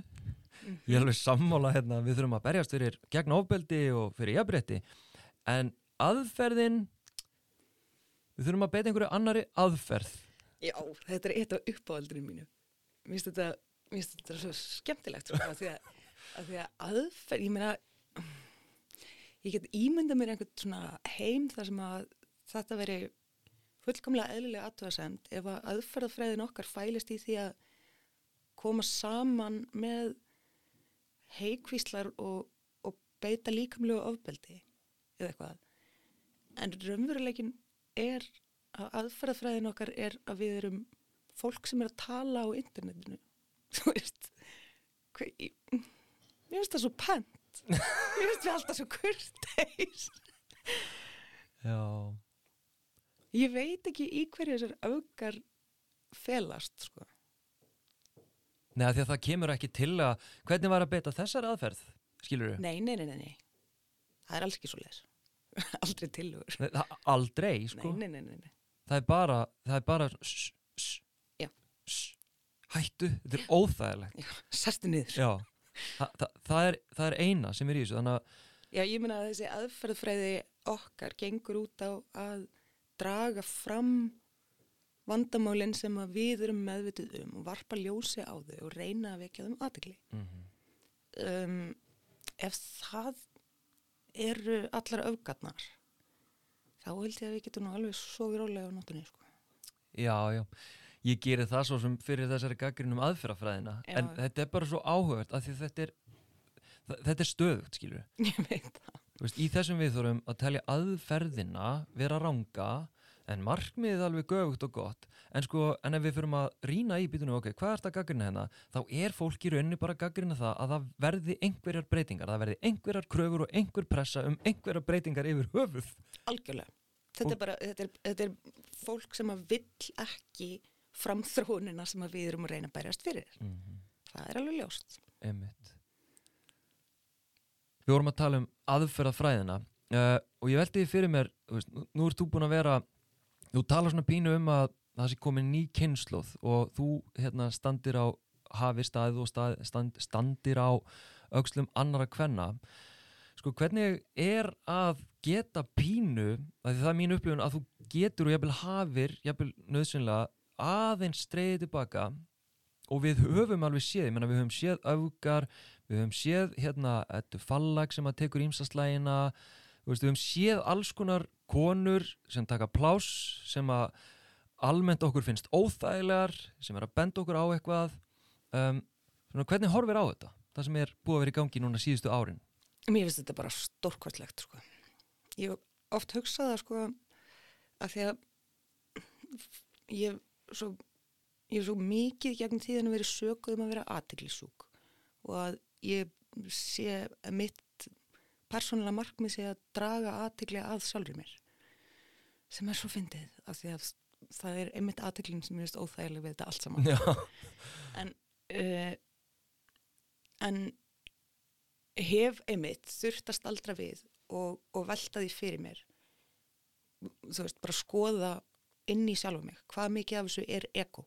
ég er alveg sammála hérna, við þurfum að berjast fyrir gegn ofbeldi og fyrir jafnbretti en aðferðin við þurfum að beita einhverju annari aðferð. Já, þetta er eitt af uppáhaldurinn mínu. Mér finnst þetta þetta svo skemmtilegt sko, að því að, að því að aðferð, ég meina ég get ímynda mér einhvern svona heim þar sem að þetta veri fullkomlega eðlilega aðtöðasend ef að aðferðafræðin okkar fælist í því að koma saman með heikvíslar og, og beita líkamlegu ofbeldi eða eitthvað. En raunveruleikin er að aðferðafræðin okkar er að við erum fólk sem er að tala á internetinu. *laughs* Þú veist ég, mér finnst það svo pent. Mér finnst við alltaf svo kurteis. Já, ég veit ekki í hverju þessar augar felast sko. Nei, af því að það kemur ekki til að hvernig var að beita þessar aðferð, skilur þú? nei, nei, nei, nei, nei það er alls ekki svo leis *laughs* aldrei tilugur Aldrei, sko. nei, nei, nei, nei. Það er bara, það er bara ss, Já. ss, hættu, þetta er óþægilegt. Já, sestu niður Já, Þa, það, það, er, það er eina sem er í þessu, þannig að Já, ég meina að þessi aðferðfræði okkar gengur út á að draga fram vandamálinn sem við erum meðvituð um og varpa ljósi á þau og reyna að vekja þeim aðtegli. Um, ef það eru allar öfgatnar, þá held ég að við getum nú alveg svo rólega á nóttunni, sko. Já, já, ég geri það svo sem fyrir þessari gaggrinum aðferðafræðina, Já. en þetta er bara svo því að þetta er, þetta er stöðugt, skilur *laughs* Ég veit það. Veist, í þessum við þurfum að telja aðferðina vera ranga en markmiðið alveg göfugt og gott en sko, en ef við fyrum að rýna í býtunum, ok, hvað er þetta gaggrina hérna þá er fólk í rauninni bara gaggrina það að það verði einhverjar breytingar, það verði einhverjar kröfur og einhver pressa um einhverjar breytingar yfir höfuð Algjörlega. Þetta Og- er bara, þetta er, þetta er fólk sem að vill ekki framþróunina sem að við erum að reyna að berjast fyrir. mm -hmm. Það er alveg ljóst. Einmitt. Við vorum að tala um aðferðafræðina uh, og ég veldi því fyrir mér, veist, nú, ert þú búin að vera, þú talar svona pínu um að það sé komin ný kynnslóð og þú hérna standir á hafi staðið og stað, stand, standir á aukslum annara kvenna. Sko hvernig er að geta pínu, það er mín upplifun að þú getur og jafnvel hafir, jafnvel nöðsynlega aðeins streyðið tilbaka og við höfum alveg séð, ég menna við höfum séð öfgar, við höfum séð hérna fallag sem að tekur ímsaslægina við höfum séð alls konar konur sem taka pláss sem að almennt okkur finnst óþægilegar sem er að benda okkur á eitthvað. Um, svona, hvernig horfir á þetta það sem er búið að vera í gangi núna síðustu árin? Mér finnst þetta bara stórkvartlegt sko. Ég oft hugsað það sko að því að ég svo, ég hef svo mikið gegn tíðan að vera sökuð um að vera aðteglisúk og að ég sé að mitt persónulega markmið sé að draga aðtegli að sjálfur mér sem er svo fyndið af því að það er einmitt aðteglin sem veist óþægileg við þetta allt saman. Já, en uh, en hef einmitt þurft að staldra við og, og velta því fyrir mér þú veist, bara skoða inn í sjálfa mig, hvað mikið af þessu er ego,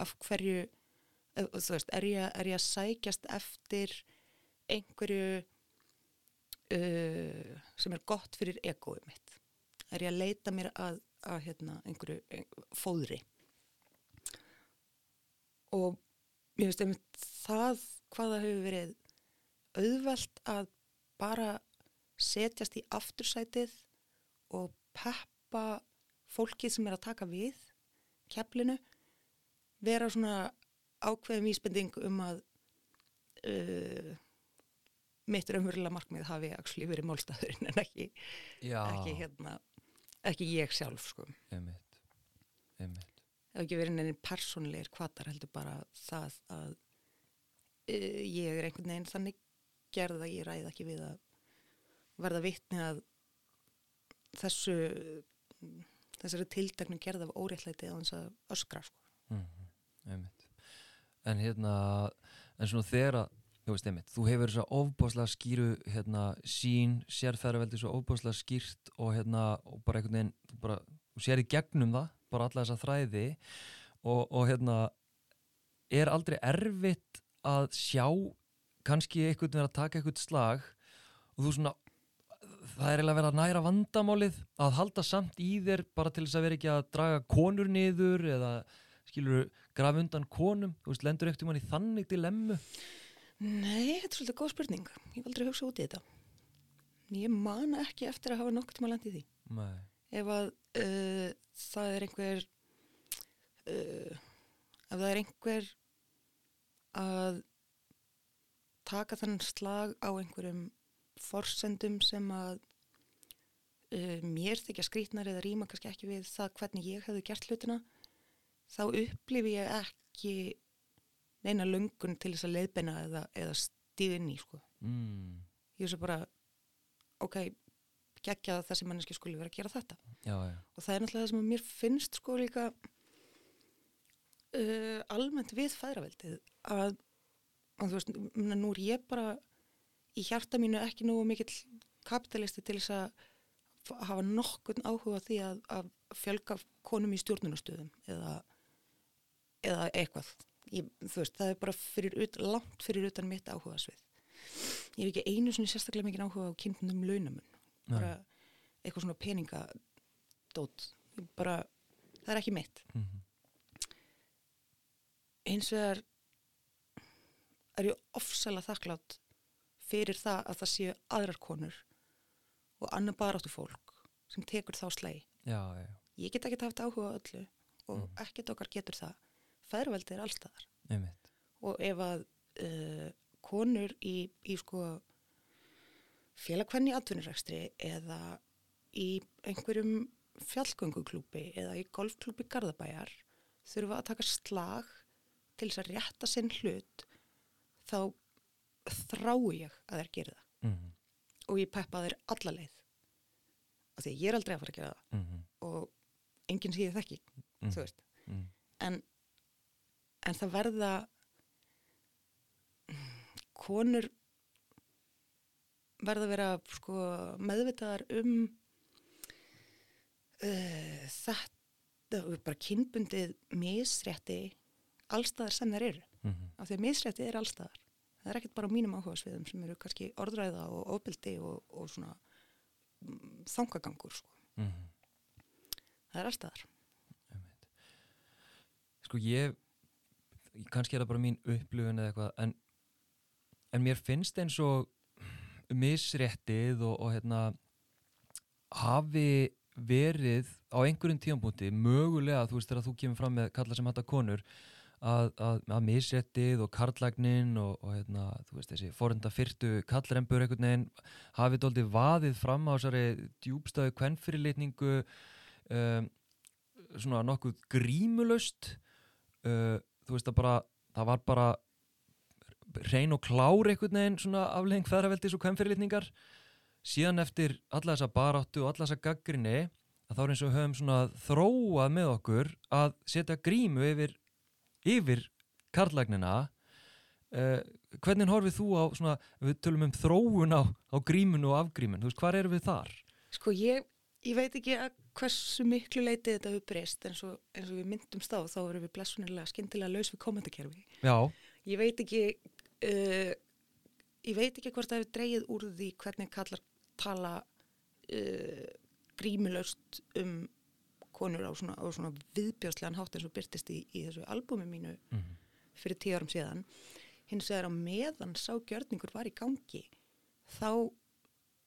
af hverju þú veist, er ég, er ég að sækjast eftir einhverju uh, sem er gott fyrir egoið mitt? Er ég að leita mér að, að hérna, einhverju ein, fóðri? Og mér finnst einmitt það hvað það hefur verið auðvelt að bara setjast í aftursætið og peppa fólkið sem er að taka við keflinu vera svona ákveðum vísbending um að uh, mitt raunverulega markmið hafi actually verið málstæðurinn en ekki, ekki hérna ekki ég sjálf sko einmitt, einmitt. það hefur ekki verið neina persónleir kvatar heldur bara það að uh, ég er einhvern veginn þannig gerð að ég ræði ekki við að verða vitni að þessu þessari tildagnu gerð af óréttlæti á þess að öskra sko. Mm einmitt. En hérna, en svona þegar að, þú veist einmitt, þú hefur þess að ofbáslega skýru hérna sín, sérfæraveldi svo ofbáslega skýrt og hérna, og bara einhvern veginn, þú bara, þú sér í gegnum það, bara alla þessa þræði og, og hérna, er aldrei erfitt að sjá kannski einhvern veginn að taka einhvern slag og þú svona, það er eiginlega vera að næra vandamálið að halda samt í þér bara til þess að vera ekki að draga konur niður eða skilur graf undan konum, þú veist, lendur eftir mann í þannig dilemmu Nei, þetta er svolítið góð spurning. Ég hef aldrei hugsað út í þetta. Ég man ekki eftir að hafa nokkuð tíma landið því. Nei, Ef að uh, það er einhver, uh, ef það er einhver að taka þannig slag á einhverjum forsendum sem að uh, mér þykja skrítnar eða rýma kannski ekki við það hvernig ég hefði gert hlutina, þá upplifi ég ekki neina löngun til þess að leiðbeina eða, eða stíð inn í sko. mm, Ég svo bara, ok, geggja að þessi manneski skuli vera að gera þetta. já, já Og það er náttúrulega það sem mér finnst sko líka uh, almennt við fæðraveldið að, að þú veist, nú er ég bara í hjarta mínu ekki nógu mikill kapitalisti til þess að hafa nokkurn áhuga því að, að fjölga konum í stjórnunastöðum eða, eða eitthvað. Ég, veist, það er bara fyrir ut, langt fyrir utan mitt áhuga svið. Ég hef ekki einu svona sérstaklega mikið áhuga á kynntundum launamun. Bara eitthvað svona peningadót. Bara, það er ekki mitt. mhm, Hins vegar er ég ofsalega þakklátt fyrir það að það séu aðrar konur og annar baráttu fólk sem tekur þá slagi. Já, já, Ég get ekki haft áhuga á öllu og Mhm. ekkert okkar getur það. Fæðraveldi er allstaðar. einmitt. Og ef að uh, konur í, í sko félagkvenni atvinnurekstri eða í einhverjum fjallgönguklúpi eða í golfklúpi Garðabæjar þurfa að taka slag til þess að rétta sinn hlut þá þrái ég að þær gera það. Mhm, og ég peppa þær alla leið. Af því ég er aldrei að fara að gera það. Mhm, og enginn sé mhm, þú veist. Mhm, en, en það verða konur verða að vera sko, meðvitaðar um uh, þetta bara kynbundið misrétti allstaðar sem þær eru. Mhm, af því að misrétti er allstaðar það er ekkert bara á mínum áhugasviðum sem eru kannski orðræða og ofbeldi og, og svona mm, þangagangur sko. mhm. það er allstaðar Sko ég, kannski er það bara mín upplifun eða eitthvað, en, en mér finnst eins og misréttið og, og hérna, hafi verið á einhverjum tíðanbúndi mögulega, þú veist, þegar þú kemur fram með kalla sem hætta konur, að, að, að misréttið og karlagnin og, og hérna, þú veist, þessi forenda fyrtu kallrembur einhvern veginn hafi dóldi vaðið fram á þessari djúbstöðu kvennfyrirlitningu um, svona nokkuð grímulöst uh, þú veist að bara það var bara reyn og klár einhvern veginn svona aflegging feðraveldis og kvennfyrirlitningar síðan eftir alla þessa baráttu og alla þessa gaggrinni að þá er eins og höfum svona þróað með okkur að setja grímu yfir yfir karlagnina uh, hvernig horfið þú á svona, við tölum um þróun á, á grímun og afgrímun, þú veist, hvar erum við þar? Sko ég, ég veit ekki að hversu miklu leiti þetta hefur breyst eins og, eins og við myndumst á þá erum við blessunilega skyndilega laus við kommentarkerfi. Já, Ég veit ekki, uh, ég veit ekki hvort það hefur dreigið úr því hvernig kallar tala uh, grímulaust um konur á svona, á svona viðbjóðslegan hátt eins og byrtist í, í þessu albumi mínu mm fyrir tíu árum síðan. Hins vegar á meðan sá gjörningur var í gangi þá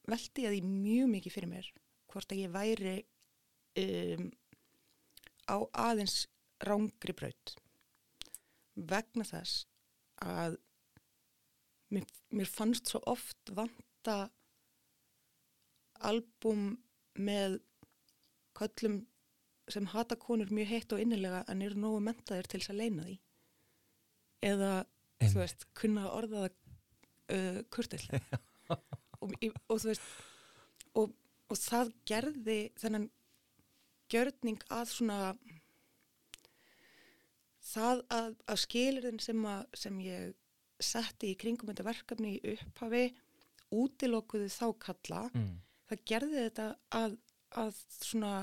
veldi ég því mjög mikið fyrir mér hvort að ég væri um, á aðeins rángri braut. Vegna þess að mér, mér fannst svo oft vanta album með köllum sem hata konur mjög heitt og innilega en eru nógu mentaðir til þess að leina því. Eða Einmitt. þú veist, kunna að orða það uh, kurtislega *laughs* og, og þú veist og, það gerði þennan gjörning að svona það að, að skilirðin sem, sem ég setti í kringum þetta verkefni í upphafi útilokkuðu þá kalla mm. það gerði þetta að, að svona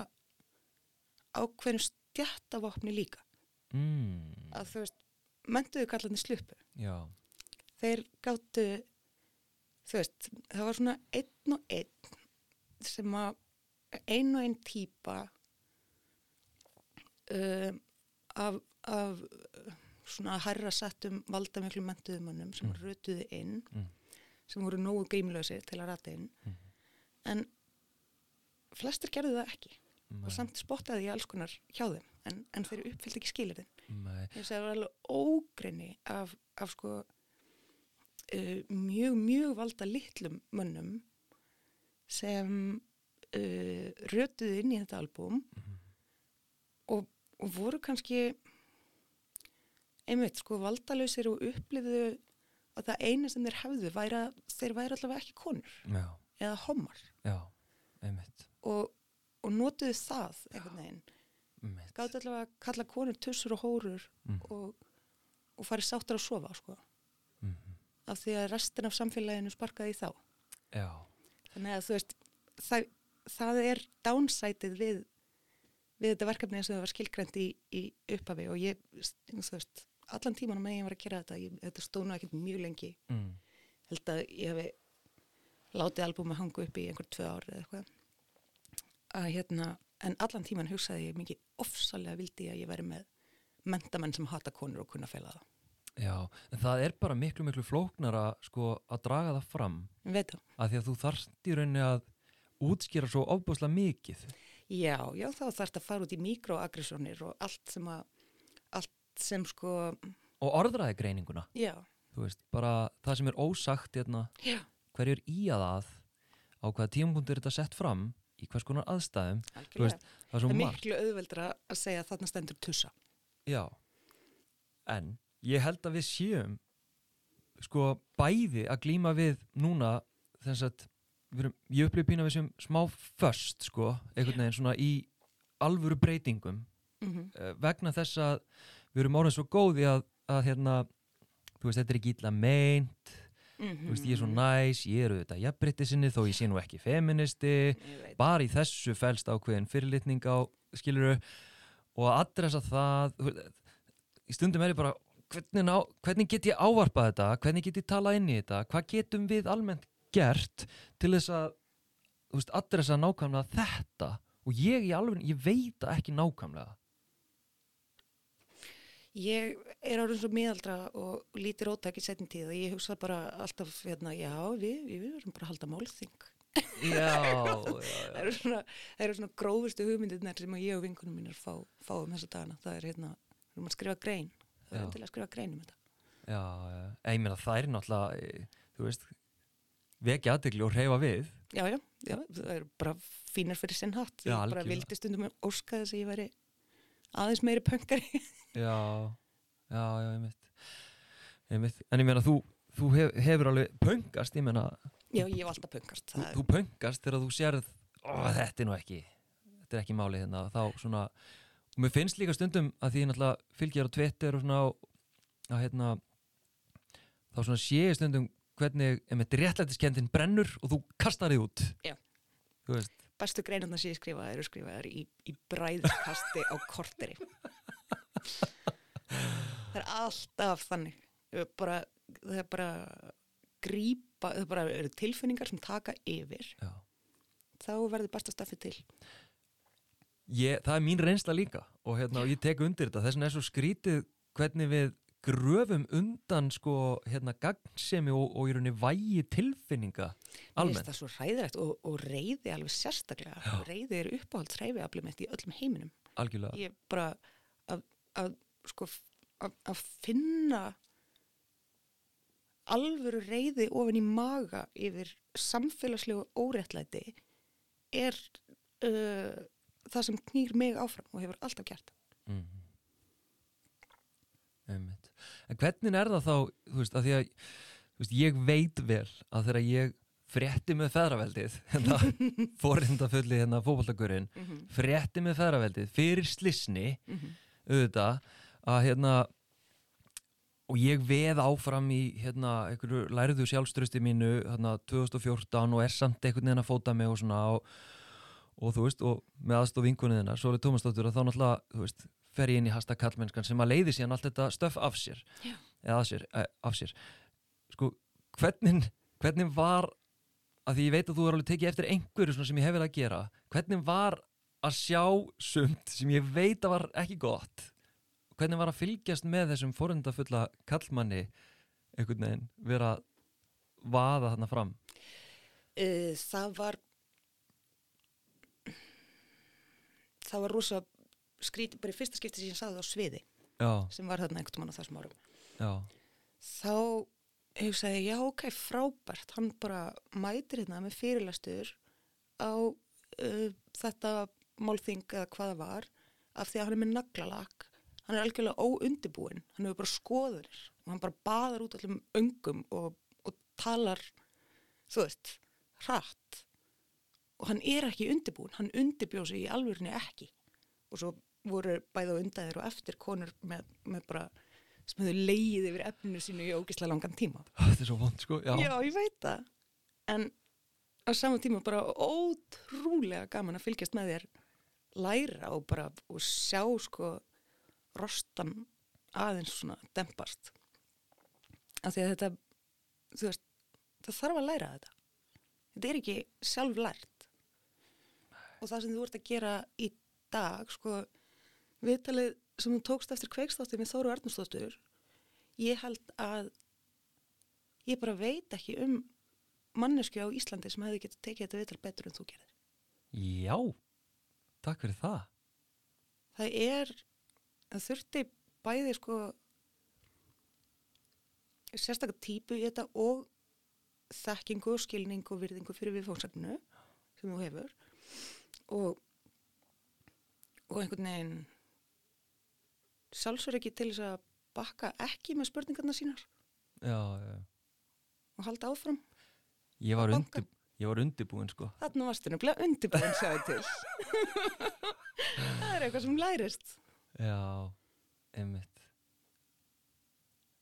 ákveðinu stjættavopni líka Mm. að þú veist, mentuðu kallandi slupu Já, þeir gáttu þú veist, það var svona einn og einn sem að ein og einn típa um, af, af uh, svona hærra settum valdamiklu mentuðumönnum sem Mm. rötuðu inn Mm. sem voru nógu grímlösir til að rata inn Mm. en flestir gerðu það ekki Nei, og samt spottaði ég alls konar hjá þeim en, en þeir uppfyllt ekki skilirinn nei, ég segi að það var alveg ógrinni af, af sko uh, mjög, mjög valda litlum mönnum sem uh, rötuðu inn í þetta albúm Mhm. og, og voru kannski einmitt sko valdalausir og upplifðu að það eina sem þeir hefðu væri að þeir væri allavega ekki konur já, eða homar já, og, og notuðu það einhvern veginn einmitt. gátt allavega að kalla konur tussur og hórur Mm. og, og farið sáttar að sofa sko Mhm. af því að restin af samfélaginu sparkaði í þá Já, þannig að þú veist það, það er downsætið við við þetta verkefni og það var skilgrænt í, í upphafi og ég, þú veist allan tímanum með ég var að gera þetta ég, þetta stóð nú ekkert mjög lengi. Mm. held að ég hefi látið albúmi hanga upp í einhver tvö ár eða eitthvað. Að hérna, en allan tíman hugsaði ég mikið ofsalega vildi að ég væri með mentamenn sem hata konur og kunna fela það já, en það er bara miklu, miklu flóknara sko að draga það fram. Það. Að því að þú þarft í rauninni að útskýra svo ofbúslega mikið. Já, já, þá þarf þetta að fara út í mikroagressjónir og allt sem að, allt sem sko, og orðræði greininguna, já, þú veist, bara það sem er ósagt hérna, já, hverju er í að að á hvaða tímapunktur er þetta sett fram í hvers konar aðstæðum veist, það er Það er miklu auðveldra að segja að þarna stendur tussa. Já, en ég held að við séum sko bæði að glíma við núna þess að erum, ég upplýði pína við sem smá först sko, einhvern veginn svona í alvöru breytingum. Mm uh, vegna þess að við erum orðin svo góði að, að hérna, þú veist, þetta er ekki illa meint. Þú veist, ég er svo næs, ég er auðvitað jafnbrytti sinni þó ég sé nú ekki feministi. Bara í þessu fælst ákveðin fyrirlitning á skiluru og að adressa það í stundum er ég bara hvernig, ná, hvernig get ég ávarpað þetta hvernig get ég talað inn í þetta hvað getum við almennt gert til þess að þú veist, adressa nákvæmlega þetta og ég í alveg, ég veit ekki nákvæmlega Ég er árið svo miðaldra og lítir ótak í setjum tíð og ég hugsa bara alltaf, hérna, já, við, við erum bara að halda málþing. já, *laughs* já, Það eru svona, það eru svona grófustu hugmyndirnar sem ég og vinkunum mínir fá, fá um þessa dagana. Það er hérna, við erum að skrifa grein. Það Já. er til að skrifa grein um þetta. já, já. ég meina það er náttúrulega eh, þú veist vekja aðdegli og reyfa við Já, já, já, það eru bara fínar fyrir sinn hatt. Já, Ég bara algjörlega. vildi stundum óska þess að ég væri aðeins meiri pöngari. *laughs* Já, já, já, einmitt. einmitt. En ég meina, þú, þú hef, hefur alveg pöngast, ég meina, já, ég hef alltaf pöngast. þú, þú pöngast þegar þú sérð, ó, þetta er nú ekki, þetta er ekki málið hérna, þá svona, og mér finnst líka stundum að því ég náttúrulega fylgir á Twitter og svona, að hérna, þá svona sé ég stundum hvernig, réttlætiskendin brennur og þú kastar þið út. Já. Þú veist, bestu greinarnar sem ég skrifaði eru skrifaðar í, í bræðskasti á korteri. það er alltaf þannig. Bara, það er bara grípa, það er bara tilfinningar sem taka yfir. já. Þá verður besta stafið til. Ég, það er mín reynsla líka og hérna, ég tek undir þetta, þess vegna er svo skrítið hvernig við gröfum undan sko, hérna, gagnsemi og, og í rauninni vægi tilfinninga almennt. það svo ræðilegt og, og reyði alveg sérstaklega. Já. Reyði er uppáhalds reyfiafli mitt í öllum heiminum. Algjörlega. Ég bara að, að, sko, að, að finna alvöru reyði ofin í maga yfir samfélagslegu óréttlæti er uh, það sem knýr mig áfram og hefur alltaf gert. Mm. Einmitt. En hvernig er það þá, þú veist, að því að veist, ég veit vel að þegar ég frétti með feðraveldið, *laughs* hérna, *laughs* forrindafulli hérna fótballtagurinn, Mm -hmm. frétti með feðraveldið fyrir slisni, Mm -hmm. auðvitað að hérna og ég veð áfram í hérna einhverju lærðu sjálfströsti mínu hérna 2014 og er samt einhvern veginn að fóta mig og svona og, og þú veist og með aðstof vinkunni þinnar Sóli Tómasdóttur að þá náttúrulega veist fer ég inn í hasta kallmennskan sem að leiði síðan allt þetta stöf af sér. Já. eða af sér, eh, af sér. Sko hvernig, hvernig var að því ég veit að þú er alveg tekið eftir einhverju svona sem ég hef verið að gera hvernig var að sjá sumt sem ég veit að var ekki gott? Hvernig var að fylgjast með þessum forundafulla kallmanni einhvern veginn vera að vaða þarna fram? Uh, það var það var rosa skrítið, bara í fyrsta skipti sem ég sagði það á sviði já, sem var þarna einhvern mann á þessum árum. Já, þá hugsaði ég, já ok, frábært. Hann bara mætir hérna með fyrirlastur á uh, þetta málþing eða hvað það var af því að hann er með naglalag hann er algjörlega óundibúinn hann hefur bara skoðunir og hann bara baðar út allum öngum og, og talar þú veist, hratt og hann er ekki undibúinn hann undibjóð sig í alvörinu ekki og svo voru bæða undæðir og eftir konur með, með bara sem hefur leið yfir efninu sínu í ógislega langan tíma þetta er svo vond sko já, Já, ég veit það. En á saman tíma bara ótrúlega gaman að fylgjast með þér læra og bara og sjá sko rostan aðeins svona dempast. Af því að þetta, þú veist, það þarf að læra þetta. Þetta er ekki sjálf lært. Og það sem þú ert að gera í dag, sko, viðtalið sem þú tókst eftir kveikstáttir með Þóru Arnustóttur, ég held að ég bara veit ekki um mannesku á Íslandi sem hefði getið tekið þetta viðtal betur en þú gerðir. já takk fyrir það Það er, það þurfti bæði sko sérstaklega típu í þetta og þekkingu og skilningu og virðingu fyrir viðfóngsagnu sem þú hefur og og einhvern veginn sjálfsverð ekki til þess að bakka ekki með spurningarna sínar já, já. og halda áfram. Ég, var undir, ég var undirbúin sko Þarna varstu nefnilega undirbúin það er eitthvað sem lærist. Já, einmitt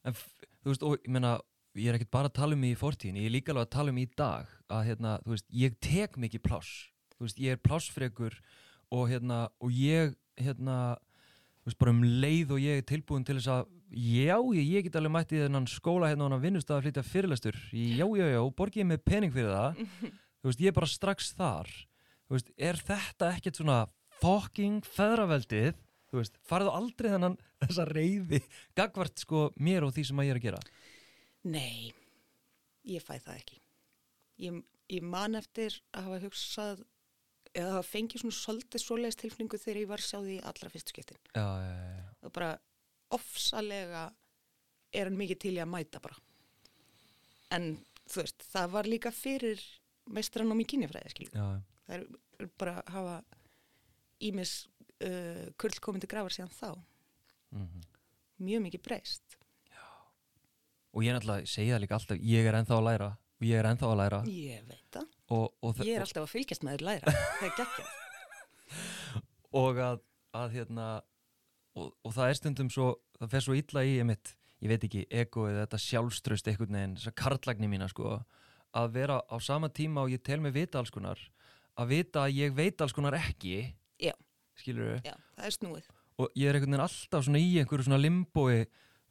En þú veist, og ég meina ég er ekkert bara að tala um í fortíðin ég er líka alveg að tala um í dag að hérna, þú veist, ég tek mikið pláss veist, ég er plássfrekur og hérna, og ég hérna, þú veist, bara um leið og ég er tilbúin til þess að já, ég, ég get alveg mætti þennan skóla hérna og hann vinnust að flytja fyrirlestur. Já, já, já, og borgi ég með pening fyrir það. *laughs* Þú veist, ég er bara strax þar. Þú veist, er þetta ekkert svona fucking feðraveldið? Þú veist, farðu aldrei þennan þessa reyði gagvart sko mér og því sem að ég er að gera? Nei, ég fæ það ekki. Ég, ég man eftir að hafa hugsað eða hafa fengið svona svolítið svoleiðis tilfningu þegar ég var að sjá því í allra fyrstu skiptin. já, já, já. Og bara ofsalega er hann mikið til í að mæta bara. En þú veist, það var líka fyrir meistrann á mig kynjafræði, Það er, bara að hafa ímis uh, kurlkomandi grafar síðan þá. mhm. Mjög mikið breyst. og ég er náttúrulega, segja það líka alltaf ég er ennþá að læra og ég er ennþá að læra Ég veit það. Og, og, Ég er alltaf að fylgjast með þér læra. Það er geggjað. *laughs* og að, að hérna og, og það er stundum svo það fer svo illa í emitt, ég veit ekki ego eða þetta sjálfströst einhvern veginn þessa karlagni mína sko að vera á sama tíma og ég tel mig vita alls konar að vita að ég veit alls konar ekki Já. skilur Já, það er snúið. og ég er einhvern veginn alltaf svona í einhverju svona limbói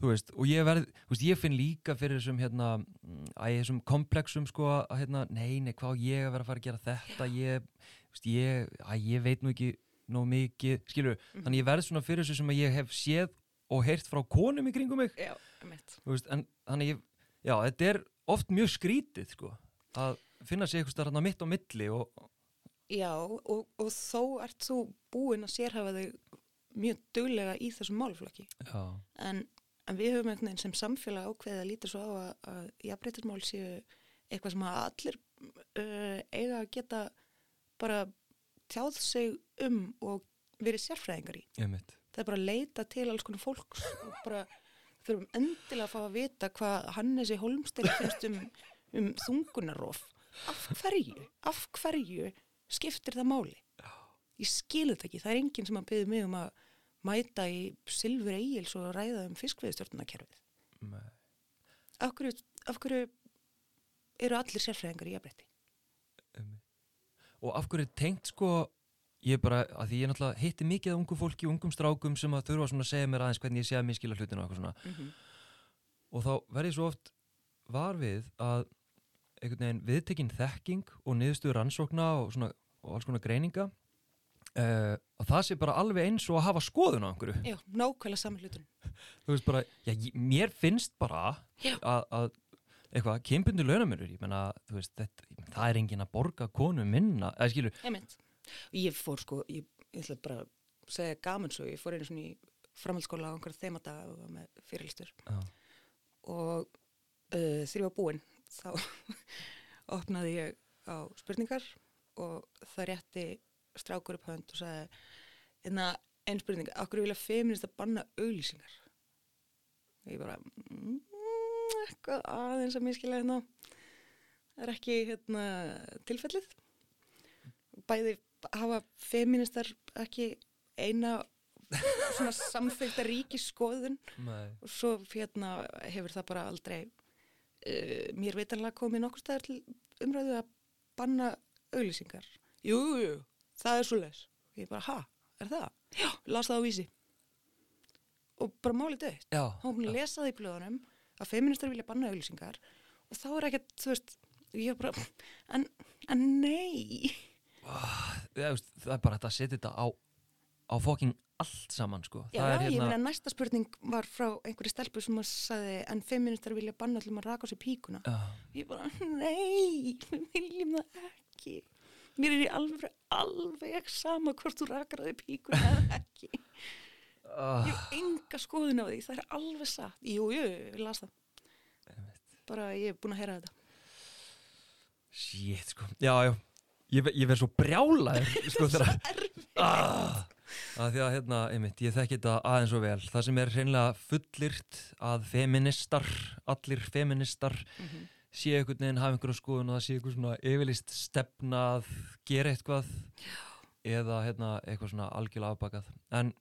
þú veist, og ég verð, þú veist, ég finn líka fyrir þessum hérna, mm, æ, þessum komplexum sko að hérna, nei, nei, hvað ég að vera að fara að gera þetta, ég, þú veist, ég, æ, ég veit nú ekki nóg mikið, skilur, þannig ég verð svona fyrir þessu sem að ég hef séð og heyrt frá konum í kringum mig, Já, þú veist, en þannig ég, já, þetta er oft mjög skrítið, sko, að finna sig eitthvað starf mitt á milli og, Já, og, og þó ert þú búinn að sérhafa þig mjög duglega í þessum málflokki. já, En, en við höfum einhvern veginn sem samfélag ákveðið að líta svo á að, að jafnbreytismál séu eitthvað sem að allir uh, eiga að geta bara tjáð sig um og verið sérfræðingar í. ég mitt, Það er bara að leita til alls konar fólks og bara þurfum endilega að fá að vita hvað Hannesi Holmstein finnst um, um þungunarof. Af hverju? Af hverju skiptir það máli? Ég skilu þetta ekki. Það er enginn sem að byggja mig um að mæta í Silfur Egils og ræða um fiskveðstjórnarkerfið. með, Af hverju, af hverju eru allir sérfræðingar í jafnbretti? og af hverju er tengt sko ég bara, að því ég náttúrulega hitti mikið af ungu fólki, ungum strákum sem að þurfa svona að segja mér aðeins hvernig ég sé að miskila hlutinu og eitthvað svona Mm -hmm. og þá verð ég svo oft var við að einhvern veginn viðtekinn þekking og niðurstöður rannsókna og, svona, og alls konar greininga uh, og það sé bara alveg eins og að hafa skoðun á einhverju. Já, nákvæmlega saman hlutur. þú veist bara, já, mér finnst bara að, að eitthvað, kynbundu launamörur, ég menna, þú veist þetta, menna, það er engin að borga konu minna, eða skilur, mynd. Ég fór sko, ég, ég ætla bara að segja gaman svo, ég fór einu svona í framhaldsskóla á einhverja var með fyrirlistur og uh, ég var búinn þá *laughs* opnaði ég á spurningar og það rétti strákur upp hönd og sagði einna einn spurning, okkur vilja feminist að banna auglýsingar? Og ég bara mm, eitthvað aðeins að miskila hérna. Það er ekki hérna tilfellið. Bæði hafa feministar ekki eina svona samþykta ríkiskoðun nei, og svo hérna hefur það bara aldrei uh, mér veitanlega komið nokkur staðar til umræðu að banna auglýsingar. Jú, jú, jú, það er svo les. Ég bara, ha, er það? já, las það á vísi. Og bara málið dött já, hún búin að lesa það í blöðunum að feministar vilja banna auglýsingar og þá er ekkert, þú veist ég bara, en, en nei. Veist, það er bara hægt að setja þetta á, á fokking allt saman, sko. Já, það er ég meina næsta spurning var frá einhverju stelpu sem að sagði en feministar vilja banna allum að raka á sér píkuna. Já, Ég bara, nei, við viljum það ekki. Mér er í alveg, alveg sama hvort þú rakar þig píkuna eða ekki. uh, Ég hef enga skoðun á því, það er alveg satt. Jú, jú, ég las það. Bara ég er búin að heyra þetta. shit, sko. Já, já, ég, ég verð svo brjálaður, *laughs* sko, þegar... Ah, að því að hérna, einmitt, ég þekki þetta aðeins og vel það sem er hreinlega fullirt að feministar, allir feministar Mhm. Sé einhvern veginn hafa einhverju skoðun og það sé einhver svona yfirlist stefna að gera eitthvað eða hérna, eitthvað svona algjörlega afbakað. En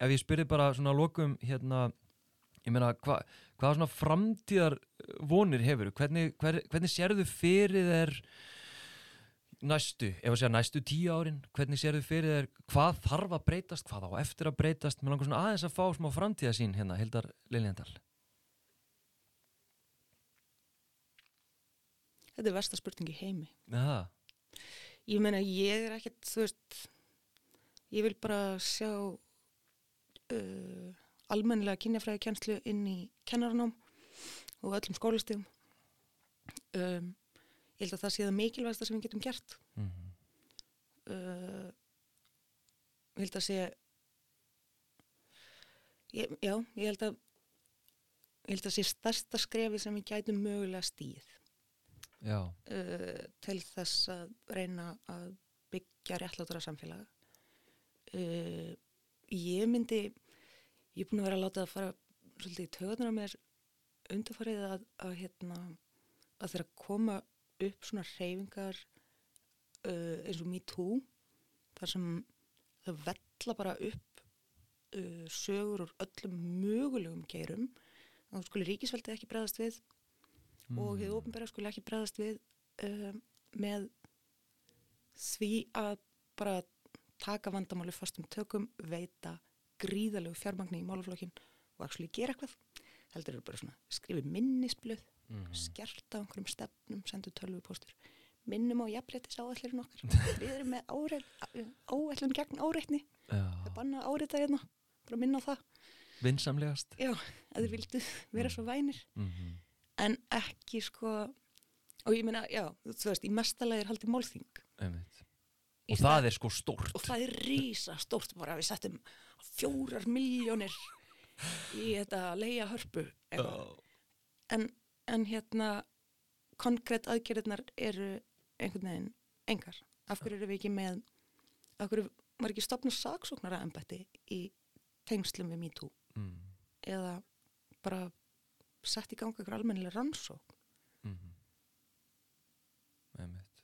ef ég spyrir bara svona lokum hérna, ég meina hva, hvað svona framtíðar vonir hefur, hvernig, hver, hvernig sérðu fyrir þér næstu, ef að segja næstu tíu árin hvernig sérðu fyrir þér, hvað þarf að breytast hvað á eftir að breytast, mér langar svona aðeins að fá smá framtíðasín hérna, Hildar Liljendal Þetta er versta spurning í heimi. Já, Ég meina, ég er ekkert, þú veist, ég vil bara sjá uh, almennilega kynjafræði kjenslu inn í kennaranám og öllum skólastíðum. Um, ég held að það sé það mikilvægsta sem við getum gert. mm uh, ég held að sé ég, já, ég held að ég held að sé stærsta skrefi sem við gætum mögulega stíð uh, til þess að reyna að byggja réttlátura samfélaga uh, ég myndi ég er búin að vera að láta það fara svolítið í töðunar með undarfarið að, að hérna að þeirra koma upp svona reyfingar uh, eins og Me Too þar sem það vella bara upp sögur úr öllum mögulegum geirum þá skulle ríkisveldið ekki bregðast við og hefur ofinbæra skulle ekki bregðast við uh, með því að bara taka vandamáli fastum tökum, veita gríðalegu fjármagni í málaflokkin og actually gera eitthvað. Heldur eru bara svona skrifið minnisblöð mm skerta á einhverjum stefnum, sendu tölvupóstur minnum á jafnréttis áætlurinn okkar. *laughs* Við erum með áætlun gegn áreitni, það er banna áreita hérna, bara minna á það. Vinsamlegast. Já, að þið vildu vera svo vænir. Mm en ekki sko og ég meina, já, þú veist, í mestalagi er haldið málþing Einmitt. Og stað- það er sko stórt og það er rísa stórt bara við settum fjórar miljónir í þetta leiða hörpu eitthvað. en, en hérna konkrétt aðgerðirnar eru einhvern veginn engar af hverju eru við ekki með af hverju var ekki stopnað saksóknara embætti í tengslum við MeToo mm. eða bara sett í ganga ykkur almennilega rannsók Mm Einmitt.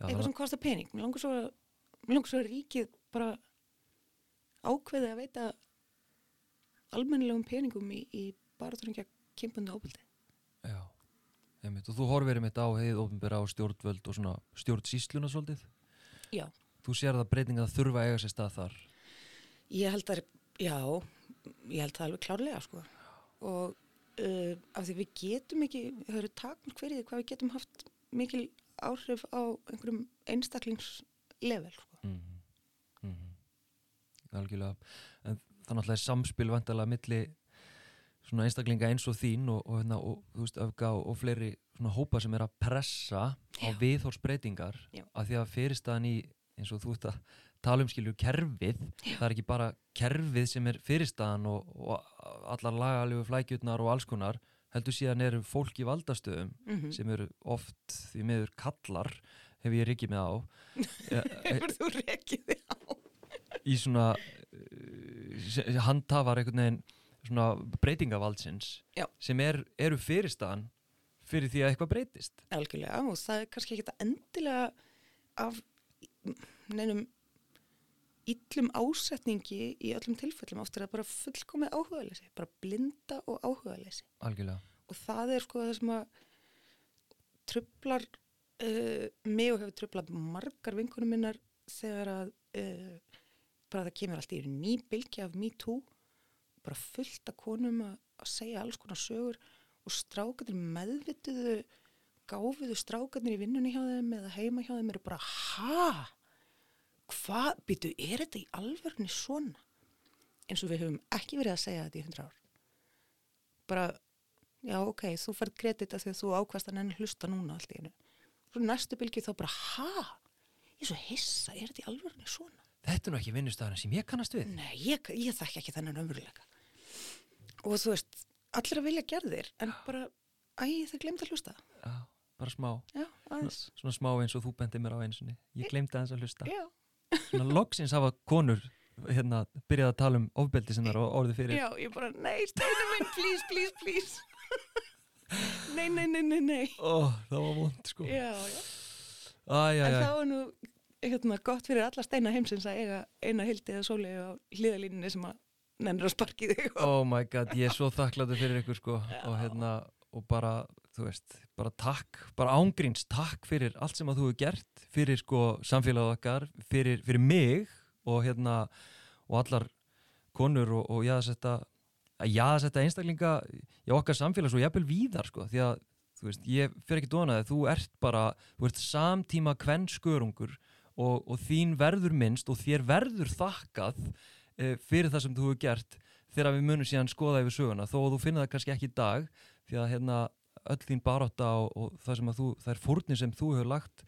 Já, eitthvað sem kostar pening mér langar svo að, mér langar svo að ríkið bara ákveði að veita almennilegum peningum í, í baraturinn gegn kempundi óbyldi Já, einmitt. Og þú horfir einmitt á heið ofinbera á stjórnvöld og svona stjórnsýsluna svolítið. já, Þú sér það breytinga að þurfa að eiga sér stað þar. ég held að já, ég held það alveg klárlega sko. Og uh, af því við getum ekki það eru takmur hverju hvað við getum haft mikil áhrif á einhverjum einstaklingslevel sko. mm -hmm. algjörlega en það náttúrulega er samspil vantalega milli svona einstaklinga eins og þín og, og, hérna, og þú veist, öfga og, og fleiri svona hópa sem er að pressa á viðhórsbreytingar af því að fyrirstaðan í eins og þú veist að tala um skilju kerfið, Já. það er ekki bara kerfið sem er fyrirstaðan og allar lagalegu flækjutnar og alls konar, heldur síðan eru fólk í valdastöðum mm -hmm. sem eru oft því meður kallar hef ég reykið með á *laughs* Hefur þú reykið þið á? Í svona uh, handtafar einhvern veginn svona breytingavaldsins Já. sem er, eru fyrirstaðan fyrir því að eitthvað breytist Algjörlega og það er kannski ekki þetta endilega af neinum yllum ásetningi í öllum tilfellum oft er það bara fullkomið áhugaðleysi bara blinda og áhugaðleysi og það er sko það sem að trublar uh, mig og hefur trublað margar vinkunum minnar þegar að uh, bara það kemur alltaf í ný bylgi af me too bara fullt af konum að, að segja alls konar sögur og strákanir meðvituðu gáfiðu strákanir í vinnunni hjá þeim eða heima hjá þeim eru bara ha, hvað, býtu, er þetta í alverðinni svona? Eins og við höfum ekki verið að segja þetta í hundra ár. Bara, já ok, þú færð kredita þegar þú ákvæmst að nenni hlusta núna allt í einu. Svo næstu bylgi þá bara ha, ég svo hissa, er þetta í alverðinni svona? Þetta er nú ekki vinnustafana sem ég kannast við. Nei, ég, ég þekk ekki þennan ömurleika og þú veist, allir að vilja gerðir en bara, æ, það glemt að hlusta. Já, bara smá. Já, Svona, smá eins og þú bendið mér á einsunni Ég glemt aðeins að hlusta. Já Svona loksins hafa konur hérna byrjað að tala um ofbeldi sinnar og orðið fyrir. Já, ég bara, nei, steinu minn, please, please, please. Nei, nei, nei, nei, nei. Ó, það var vond, sko. Já, já. Æ, já, já En það var nú, hérna, gott fyrir alla steina heimsins að eiga eina hildi eða sóli á hlýðalínunni sem að nennir að sparki þig. Oh my god, ég er svo þakkláttu fyrir ykkur sko. Og hérna, og bara þú veist, bara takk, bara ángríns takk fyrir allt sem að þú hefur gert fyrir sko samfélagið okkar fyrir, fyrir mig og hérna og allar konur og, og jáðsetta jáðsetta einstaklinga í okkar samfélags og jafnvel víðar sko, því að þú veist, ég fyrir ekki dónaði, þú ert bara þú ert samtíma kvenn skörungur og, og þín verður minnst og þér verður þakkað e, fyrir það sem þú hefur gert þegar við munum síðan skoða yfir söguna þó að þú finna það kannski ekki í dag því að hérna, öll þín baróta og, og það sem að þú, það er fórni sem þú hefur lagt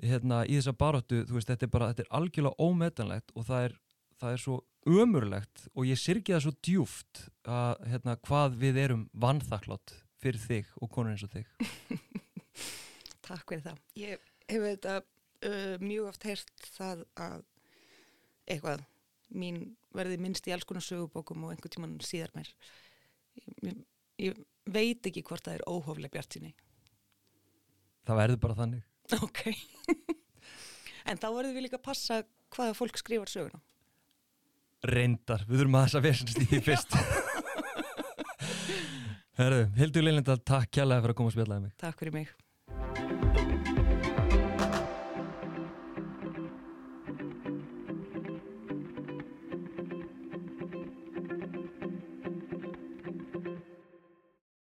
hérna, í þessa baróttu, þú veist, þetta er bara þetta er algjörlega ómetanlegt og það er það er svo ömurlegt og ég sirkja það svo djúft að hérna, hvað við erum vannþakklátt fyrir þig og konur eins og þig. *laughs* Takk fyrir það. Ég hef þetta uh, mjög oft heyrt það að eitthvað mín verði minnst í alls konar sögubókum og einhvern tíman síðar mér ég, ég veit ekki hvort það er óhóflega bjart síni Það verður bara þannig. Ok. *laughs* En þá verður við líka að passa hvaða fólk skrifar söguna. Reyndar, við þurfum að þess að versast í því fyrst. Herðu, Hildur Leilindal, takk kjærlega fyrir að koma og spjallaði mig. Takk fyrir mig